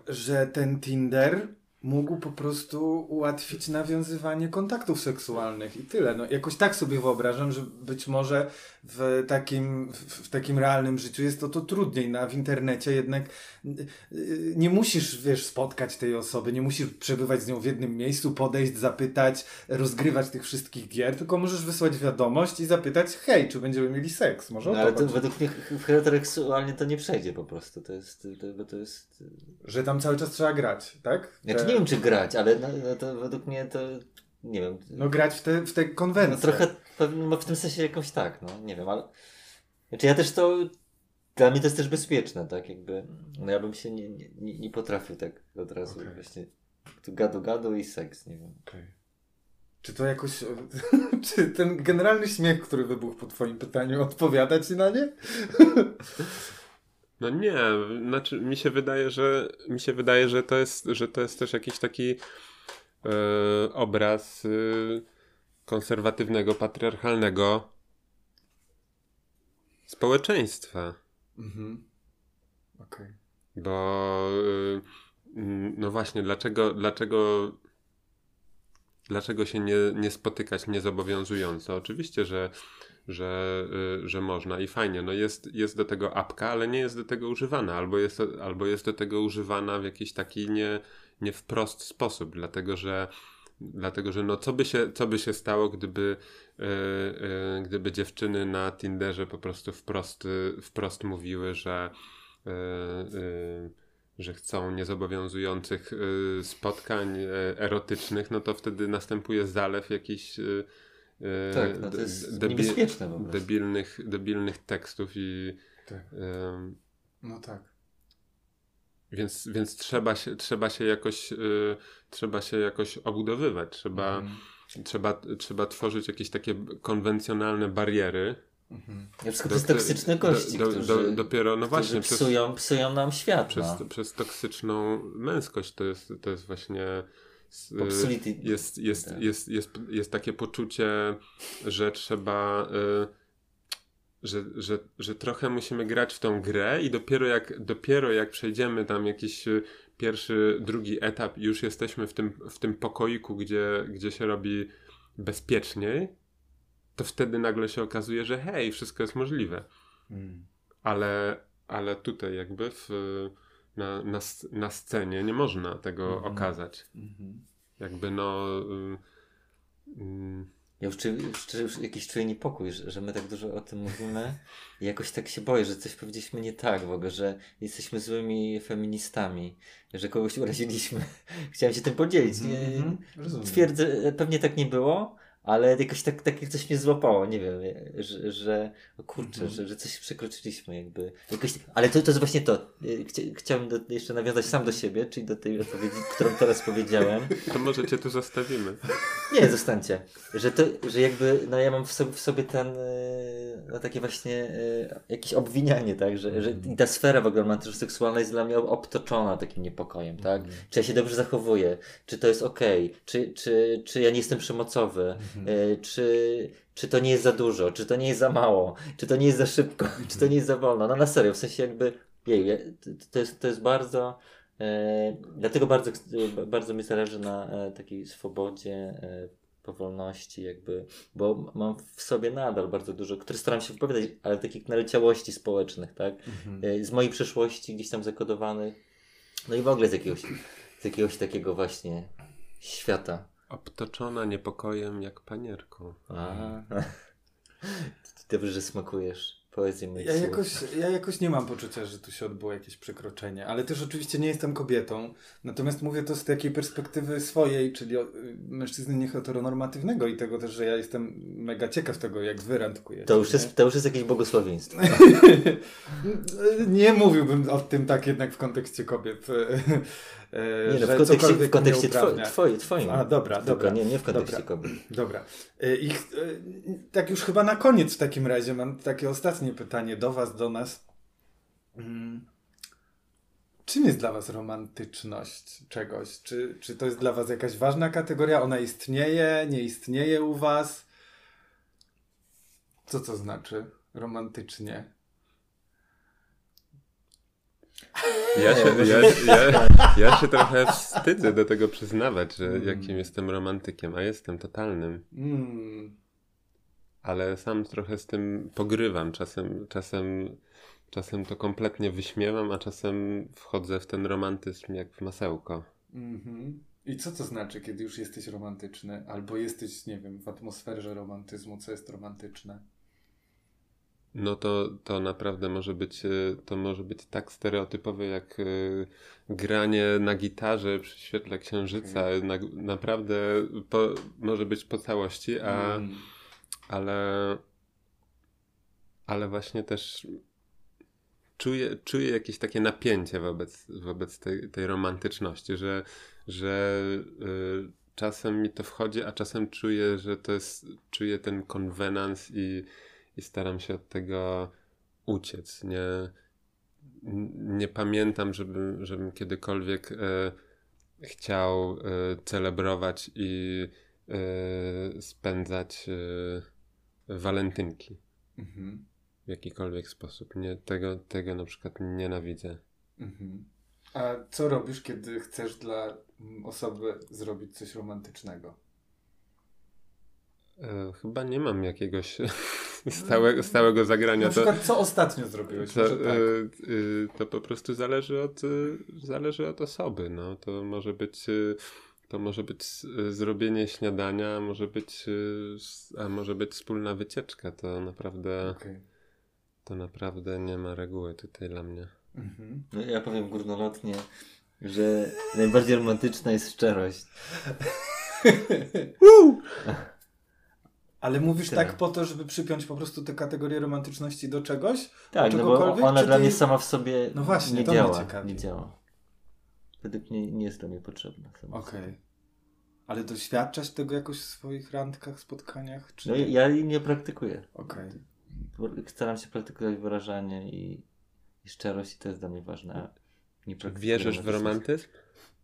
Speaker 1: że ten Tinder mógł po prostu ułatwić nawiązywanie kontaktów seksualnych i tyle. No, jakoś tak sobie wyobrażam, że być może w takim, w, takim realnym życiu jest to to trudniej. No, a w internecie jednak y, y, nie musisz, wiesz, spotkać tej osoby, nie musisz przebywać z nią w jednym miejscu, podejść, zapytać, rozgrywać tych wszystkich gier, tylko możesz wysłać wiadomość i zapytać, hej, czy będziemy mieli seks? Może
Speaker 2: No, ale to według mnie heteroseksualnie to nie przejdzie po prostu. To jest, to, to jest...
Speaker 1: Że tam cały czas trzeba grać, tak?
Speaker 2: Znaczy nie wiem, czy grać, ale no, no to według mnie to... Nie wiem.
Speaker 1: No grać w te, w te konwencje.
Speaker 2: No trochę no, w tym sensie jakoś tak, no nie wiem, ale. Znaczy ja też to. Dla mnie to jest też bezpieczne, tak? Jakby. No ja bym się nie, nie, nie potrafił tak od razu
Speaker 1: Okej.
Speaker 2: właśnie. Tu gadu gadu i seks, nie wiem.
Speaker 1: Okej. Czy to jakoś. [laughs] czy ten generalny śmiech, który wybuchł po Twoim pytaniu, odpowiada Ci na nie? [laughs]
Speaker 4: No nie, znaczy mi się wydaje, że mi się wydaje, że to jest, że to jest też jakiś taki e, obraz e, konserwatywnego, patriarchalnego społeczeństwa.
Speaker 1: Mhm. Okej.
Speaker 4: Bo y, mm, no właśnie, dlaczego, dlaczego, dlaczego się nie, nie spotykać niezobowiązująco? Oczywiście, że, że, y, że można i fajnie. No jest, jest do tego apka, ale nie jest do tego używana. Albo jest, albo jest do tego używana w jakiś taki nie, nie wprost sposób, dlatego że Dlatego, że no co by się, co by się stało, gdyby, y, y, gdyby dziewczyny na Tinderze po prostu wprost, y, wprost mówiły, że, y, y, że chcą niezobowiązujących spotkań y, erotycznych, no to wtedy następuje zalew jakichś
Speaker 2: Tak, no to
Speaker 4: de-
Speaker 2: jest niebezpieczne po
Speaker 4: debilnych, debilnych tekstów i
Speaker 1: Tak.
Speaker 4: ym,
Speaker 1: No tak.
Speaker 4: więc, więc trzeba się, trzeba się jakoś y, trzeba się jakoś obudowywać, trzeba,
Speaker 1: Mhm.
Speaker 4: trzeba, trzeba tworzyć jakieś takie konwencjonalne bariery.
Speaker 1: Mhm.
Speaker 2: Ja wszystko
Speaker 4: Do-
Speaker 2: przez toksyczne
Speaker 4: do-
Speaker 2: gości,
Speaker 4: do-
Speaker 2: którzy,
Speaker 4: do- dopiero, no właśnie, przez,
Speaker 2: psują, psują nam świat.
Speaker 4: przez,
Speaker 2: no.
Speaker 4: przez toksyczną męskość to jest, to jest właśnie s-
Speaker 2: Popsuli ty-
Speaker 4: jest, jest,
Speaker 2: tak.
Speaker 4: jest, jest, jest takie poczucie, że trzeba y, że, że, że trochę musimy grać w tą grę i dopiero jak, dopiero jak przejdziemy tam jakiś y, pierwszy, drugi etap i już jesteśmy w tym, w tym pokoiku, gdzie, gdzie się robi bezpieczniej, to wtedy nagle się okazuje, że hej, wszystko jest możliwe.
Speaker 1: Mm.
Speaker 4: Ale, ale tutaj jakby w, na, na, na scenie nie można tego
Speaker 1: Mhm.
Speaker 4: okazać.
Speaker 1: Mhm.
Speaker 4: Jakby no... ym, ym,
Speaker 2: Ja już, czuję, już, jakiś czuję niepokój, że, że my tak dużo o tym mówimy i jakoś tak się boję, że coś powiedzieliśmy nie tak w ogóle, że jesteśmy złymi feministami, że kogoś uraziliśmy. [laughs] Chciałem się tym podzielić. Nie,
Speaker 1: Mhm. Rozumiem.
Speaker 2: Twierdzę, pewnie tak nie było, ale jakoś tak, tak coś mnie złapało, nie wiem, że, że o kurczę,
Speaker 1: Mhm.
Speaker 2: że, że coś przekroczyliśmy jakby. Jakoś, ale to, to jest właśnie to. Chcia, chciałem do, jeszcze nawiązać sam do siebie, czyli do tej odpowiedzi, którą teraz powiedziałem.
Speaker 4: to może cię tu zostawimy.
Speaker 2: Nie, zostańcie. Że to, że jakby, no ja mam w sobie, w sobie ten, e, no takie właśnie e, jakieś obwinianie, tak, że, że i ta sfera w ogóle romantyczno-seksualna jest dla mnie obtoczona takim niepokojem, tak, czy ja się dobrze zachowuję, czy to jest okej, czy, czy, czy ja nie jestem przemocowy, e, czy, czy to nie jest za dużo, czy to nie jest za mało, czy to nie jest za szybko, [laughs] czy to nie jest za wolno, no na serio, w sensie jakby, jej, to, jest, to jest bardzo, e, dlatego bardzo, bardzo mi zależy na e, takiej swobodzie, e, powolności jakby, bo mam w sobie nadal bardzo dużo, które staram się wypowiadać, ale takich naleciałości społecznych, tak,
Speaker 1: Mhm.
Speaker 2: z mojej przeszłości gdzieś tam zakodowanych, no i w ogóle z jakiegoś, z jakiegoś takiego właśnie świata.
Speaker 4: Obtoczona niepokojem jak panierką.
Speaker 2: A. [laughs] Dobrze, że smakujesz poezję moich
Speaker 1: Ja jakoś, ja jakoś nie mam poczucia, że tu się odbyło jakieś przekroczenie, ale też oczywiście nie jestem kobietą. Natomiast mówię to z takiej perspektywy swojej, czyli mężczyzny nieheteronormatywnego i tego też, że ja jestem mega ciekaw tego, jak wy randkujecie.
Speaker 2: To już, jest, to już jest jakieś błogosławieństwo. [laughs]
Speaker 1: nie mówiłbym o tym tak jednak w kontekście kobiet.
Speaker 2: Nie no,
Speaker 1: że
Speaker 2: w kontekście, w kontekście
Speaker 1: mnie uprawnia.
Speaker 2: two, twoje, twoim.
Speaker 1: A, dobra,
Speaker 2: Tylko
Speaker 1: dobra.
Speaker 2: Nie, nie w kontekście kobiet.
Speaker 1: Dobra. E, I e, tak już chyba na koniec w takim razie mam takie ostatnie pytanie do Was, do nas. Mm. Czym jest dla Was romantyczność czegoś? Czy, czy to jest dla Was jakaś ważna kategoria? Ona istnieje, nie istnieje u Was? Co to znaczy romantycznie?
Speaker 4: Ja się,
Speaker 2: Nie,
Speaker 4: ja, ja, ja się trochę wstydzę do tego przyznawać, że
Speaker 1: Mm.
Speaker 4: jakim jestem romantykiem, a jestem totalnym.
Speaker 1: Mm.
Speaker 4: Ale sam trochę z tym pogrywam. Czasem, czasem, czasem to kompletnie wyśmiewam, a czasem wchodzę w ten romantyzm jak w masełko.
Speaker 1: Mhm. I co to znaczy, kiedy już jesteś romantyczny? Albo jesteś, nie wiem, w atmosferze romantyzmu, co jest romantyczne?
Speaker 4: No to, to naprawdę może być, e, to może być tak stereotypowe jak e, granie na gitarze przy świetle księżyca. Na, naprawdę po, może być po całości, a,
Speaker 1: Mm.
Speaker 4: ale, ale właśnie też czuję, czuję jakieś takie napięcie wobec, wobec tej, tej romantyczności, że, że y, czasem mi to wchodzi, a czasem czuję, że to jest, czuję ten konwenans i, i staram się od tego uciec. Nie, nie pamiętam, żebym, żebym kiedykolwiek e, chciał e, celebrować i e, spędzać walentynki
Speaker 1: Mhm.
Speaker 4: w jakikolwiek sposób. Nie, tego, tego na przykład nienawidzę.
Speaker 1: Mhm. A co robisz, kiedy chcesz dla osoby zrobić coś romantycznego?
Speaker 4: Chyba nie mam jakiegoś [laughs] [laughs] stałe, stałego zagrania.
Speaker 1: Na przykład, co ostatnio zrobiłeś?
Speaker 4: To,
Speaker 1: Może tak.
Speaker 4: e, to po prostu zależy od, e, zależy od osoby. No. To może być, to może być zrobienie śniadania, a może być, a może być wspólna wycieczka. To naprawdę,
Speaker 1: Okej.
Speaker 4: to naprawdę nie ma reguły tutaj dla mnie.
Speaker 1: Mhm.
Speaker 2: No, ja powiem górnolotnie, że najbardziej romantyczna jest szczerość. [laughs] [laughs]
Speaker 1: Ale mówisz
Speaker 2: Tyle.
Speaker 1: tak po to, żeby przypiąć po prostu tę kategorię romantyczności do czegoś?
Speaker 2: Tak, no bo
Speaker 1: czegokolwiek,
Speaker 2: ona dla
Speaker 1: ty-
Speaker 2: mnie sama w sobie
Speaker 1: No właśnie,
Speaker 2: nie
Speaker 1: to
Speaker 2: działa. Nie działa. Według mnie nie jest dla mnie potrzebna.
Speaker 1: Okej.
Speaker 2: sobie.
Speaker 1: Ale doświadczasz tego jakoś w swoich randkach, spotkaniach? Czy
Speaker 2: No ja jej nie praktykuję.
Speaker 1: Okej.
Speaker 2: Staram się praktykować wyrażanie i, i szczerość i to jest dla mnie ważne. Nie
Speaker 4: wierzysz w romantyzm?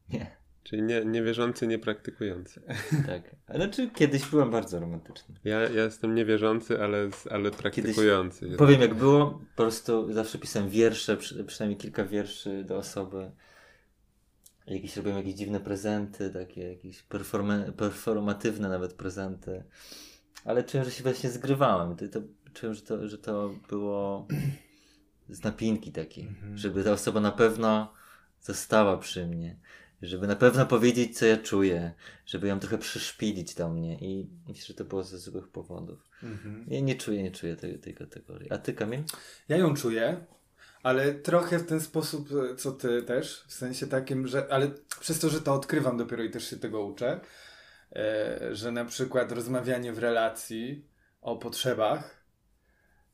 Speaker 2: Nie,
Speaker 4: Czyli nie, niewierzący, niepraktykujący. [laughs]
Speaker 2: tak. Ale Znaczy kiedyś byłem bardzo romantyczny.
Speaker 4: Ja, ja jestem niewierzący, ale, ale praktykujący. Jestem.
Speaker 2: Powiem jak było, po prostu zawsze pisałem wiersze, przy, przynajmniej kilka wierszy do osoby. Jakieś robiłem jakieś dziwne prezenty, takie jakieś performe, performatywne nawet prezenty. ale czułem, że się właśnie zgrywałem. To, to, czułem, że to, że to było z napinki takiej,
Speaker 1: Mhm.
Speaker 2: żeby ta osoba na pewno została przy mnie, żeby na pewno powiedzieć, co ja czuję, żeby ją trochę przyszpilić do mnie i myślę, że to było ze złych powodów.
Speaker 1: Mhm.
Speaker 2: Ja nie czuję, nie czuję tej, tej kategorii. A ty, Kamil?
Speaker 1: Ja ją czuję, ale trochę w ten sposób, co ty też, w sensie takim, że, ale przez to, że to odkrywam dopiero i też się tego uczę, e, że na przykład rozmawianie w relacji o potrzebach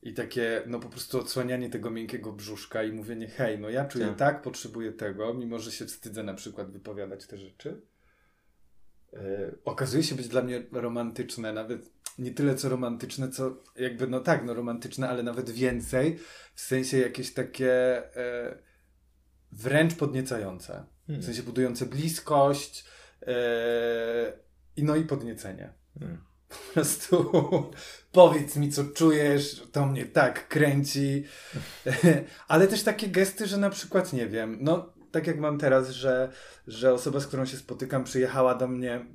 Speaker 1: i takie, no po prostu odsłanianie tego miękkiego brzuszka i mówienie, hej, no ja czuję
Speaker 2: Tak.
Speaker 1: tak, potrzebuję tego, mimo że się wstydzę na przykład wypowiadać te rzeczy. E, okazuje się być dla mnie romantyczne, nawet nie tyle co romantyczne, co jakby, no tak, no romantyczne, ale nawet więcej, w sensie jakieś takie e, wręcz podniecające. W sensie budujące bliskość e, i no i podniecenie.
Speaker 2: Hmm.
Speaker 1: Po prostu powiedz mi, co czujesz, to mnie tak kręci. Ale też takie gesty, że na przykład, nie wiem, no tak jak mam teraz, że, że osoba, z którą się spotykam, przyjechała do mnie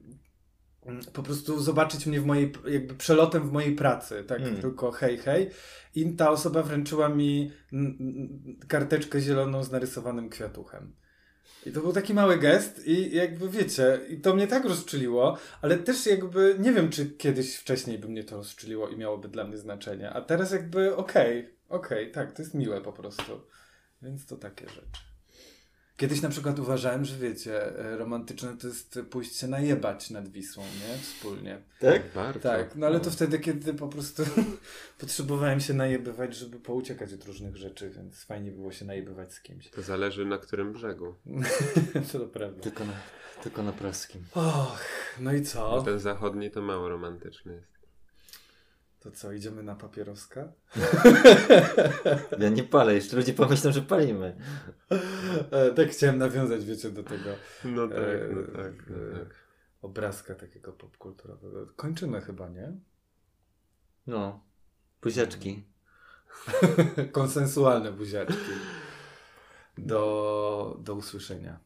Speaker 1: mm, po prostu zobaczyć mnie w mojej, jakby przelotem w mojej pracy, tak
Speaker 2: Mm.
Speaker 1: tylko hej, hej. I ta osoba wręczyła mi mm, mm, karteczkę zieloną z narysowanym kwiatuchem. I to był taki mały gest i jakby wiecie, i to mnie tak rozczyliło, ale też jakby nie wiem, czy kiedyś wcześniej by mnie to rozczyliło i miałoby dla mnie znaczenie, a teraz jakby okej, okej, tak, to jest miłe po prostu. Więc to takie rzeczy. Kiedyś na przykład uważałem, że wiecie, e, romantyczne to jest pójść się najebać nad Wisłą, nie? Wspólnie.
Speaker 2: Tak?
Speaker 4: Bardzo.
Speaker 1: Tak, no ale to wtedy, kiedy po prostu [laughs] potrzebowałem się najebywać, żeby pouciekać od różnych rzeczy, więc fajnie było się najebywać z kimś.
Speaker 4: To zależy na którym brzegu. [laughs]
Speaker 1: to prawda.
Speaker 2: Tylko na, tylko na praskim.
Speaker 1: Och, no i
Speaker 4: Bo
Speaker 1: co?
Speaker 4: ten zachodni to mało romantyczny jest.
Speaker 1: To co, idziemy na papieroska? [laughs]
Speaker 2: Ja nie palę, jeszcze ludzie pomyślą, że palimy.
Speaker 1: E, tak chciałem nawiązać, wiecie, do tego
Speaker 4: No tak,
Speaker 1: e,
Speaker 4: no tak, no
Speaker 1: e,
Speaker 4: tak.
Speaker 1: obrazka takiego popkulturowego. Kończymy chyba, nie?
Speaker 2: No. Buziaczki. [laughs]
Speaker 1: Konsensualne buziaczki. Do, do usłyszenia.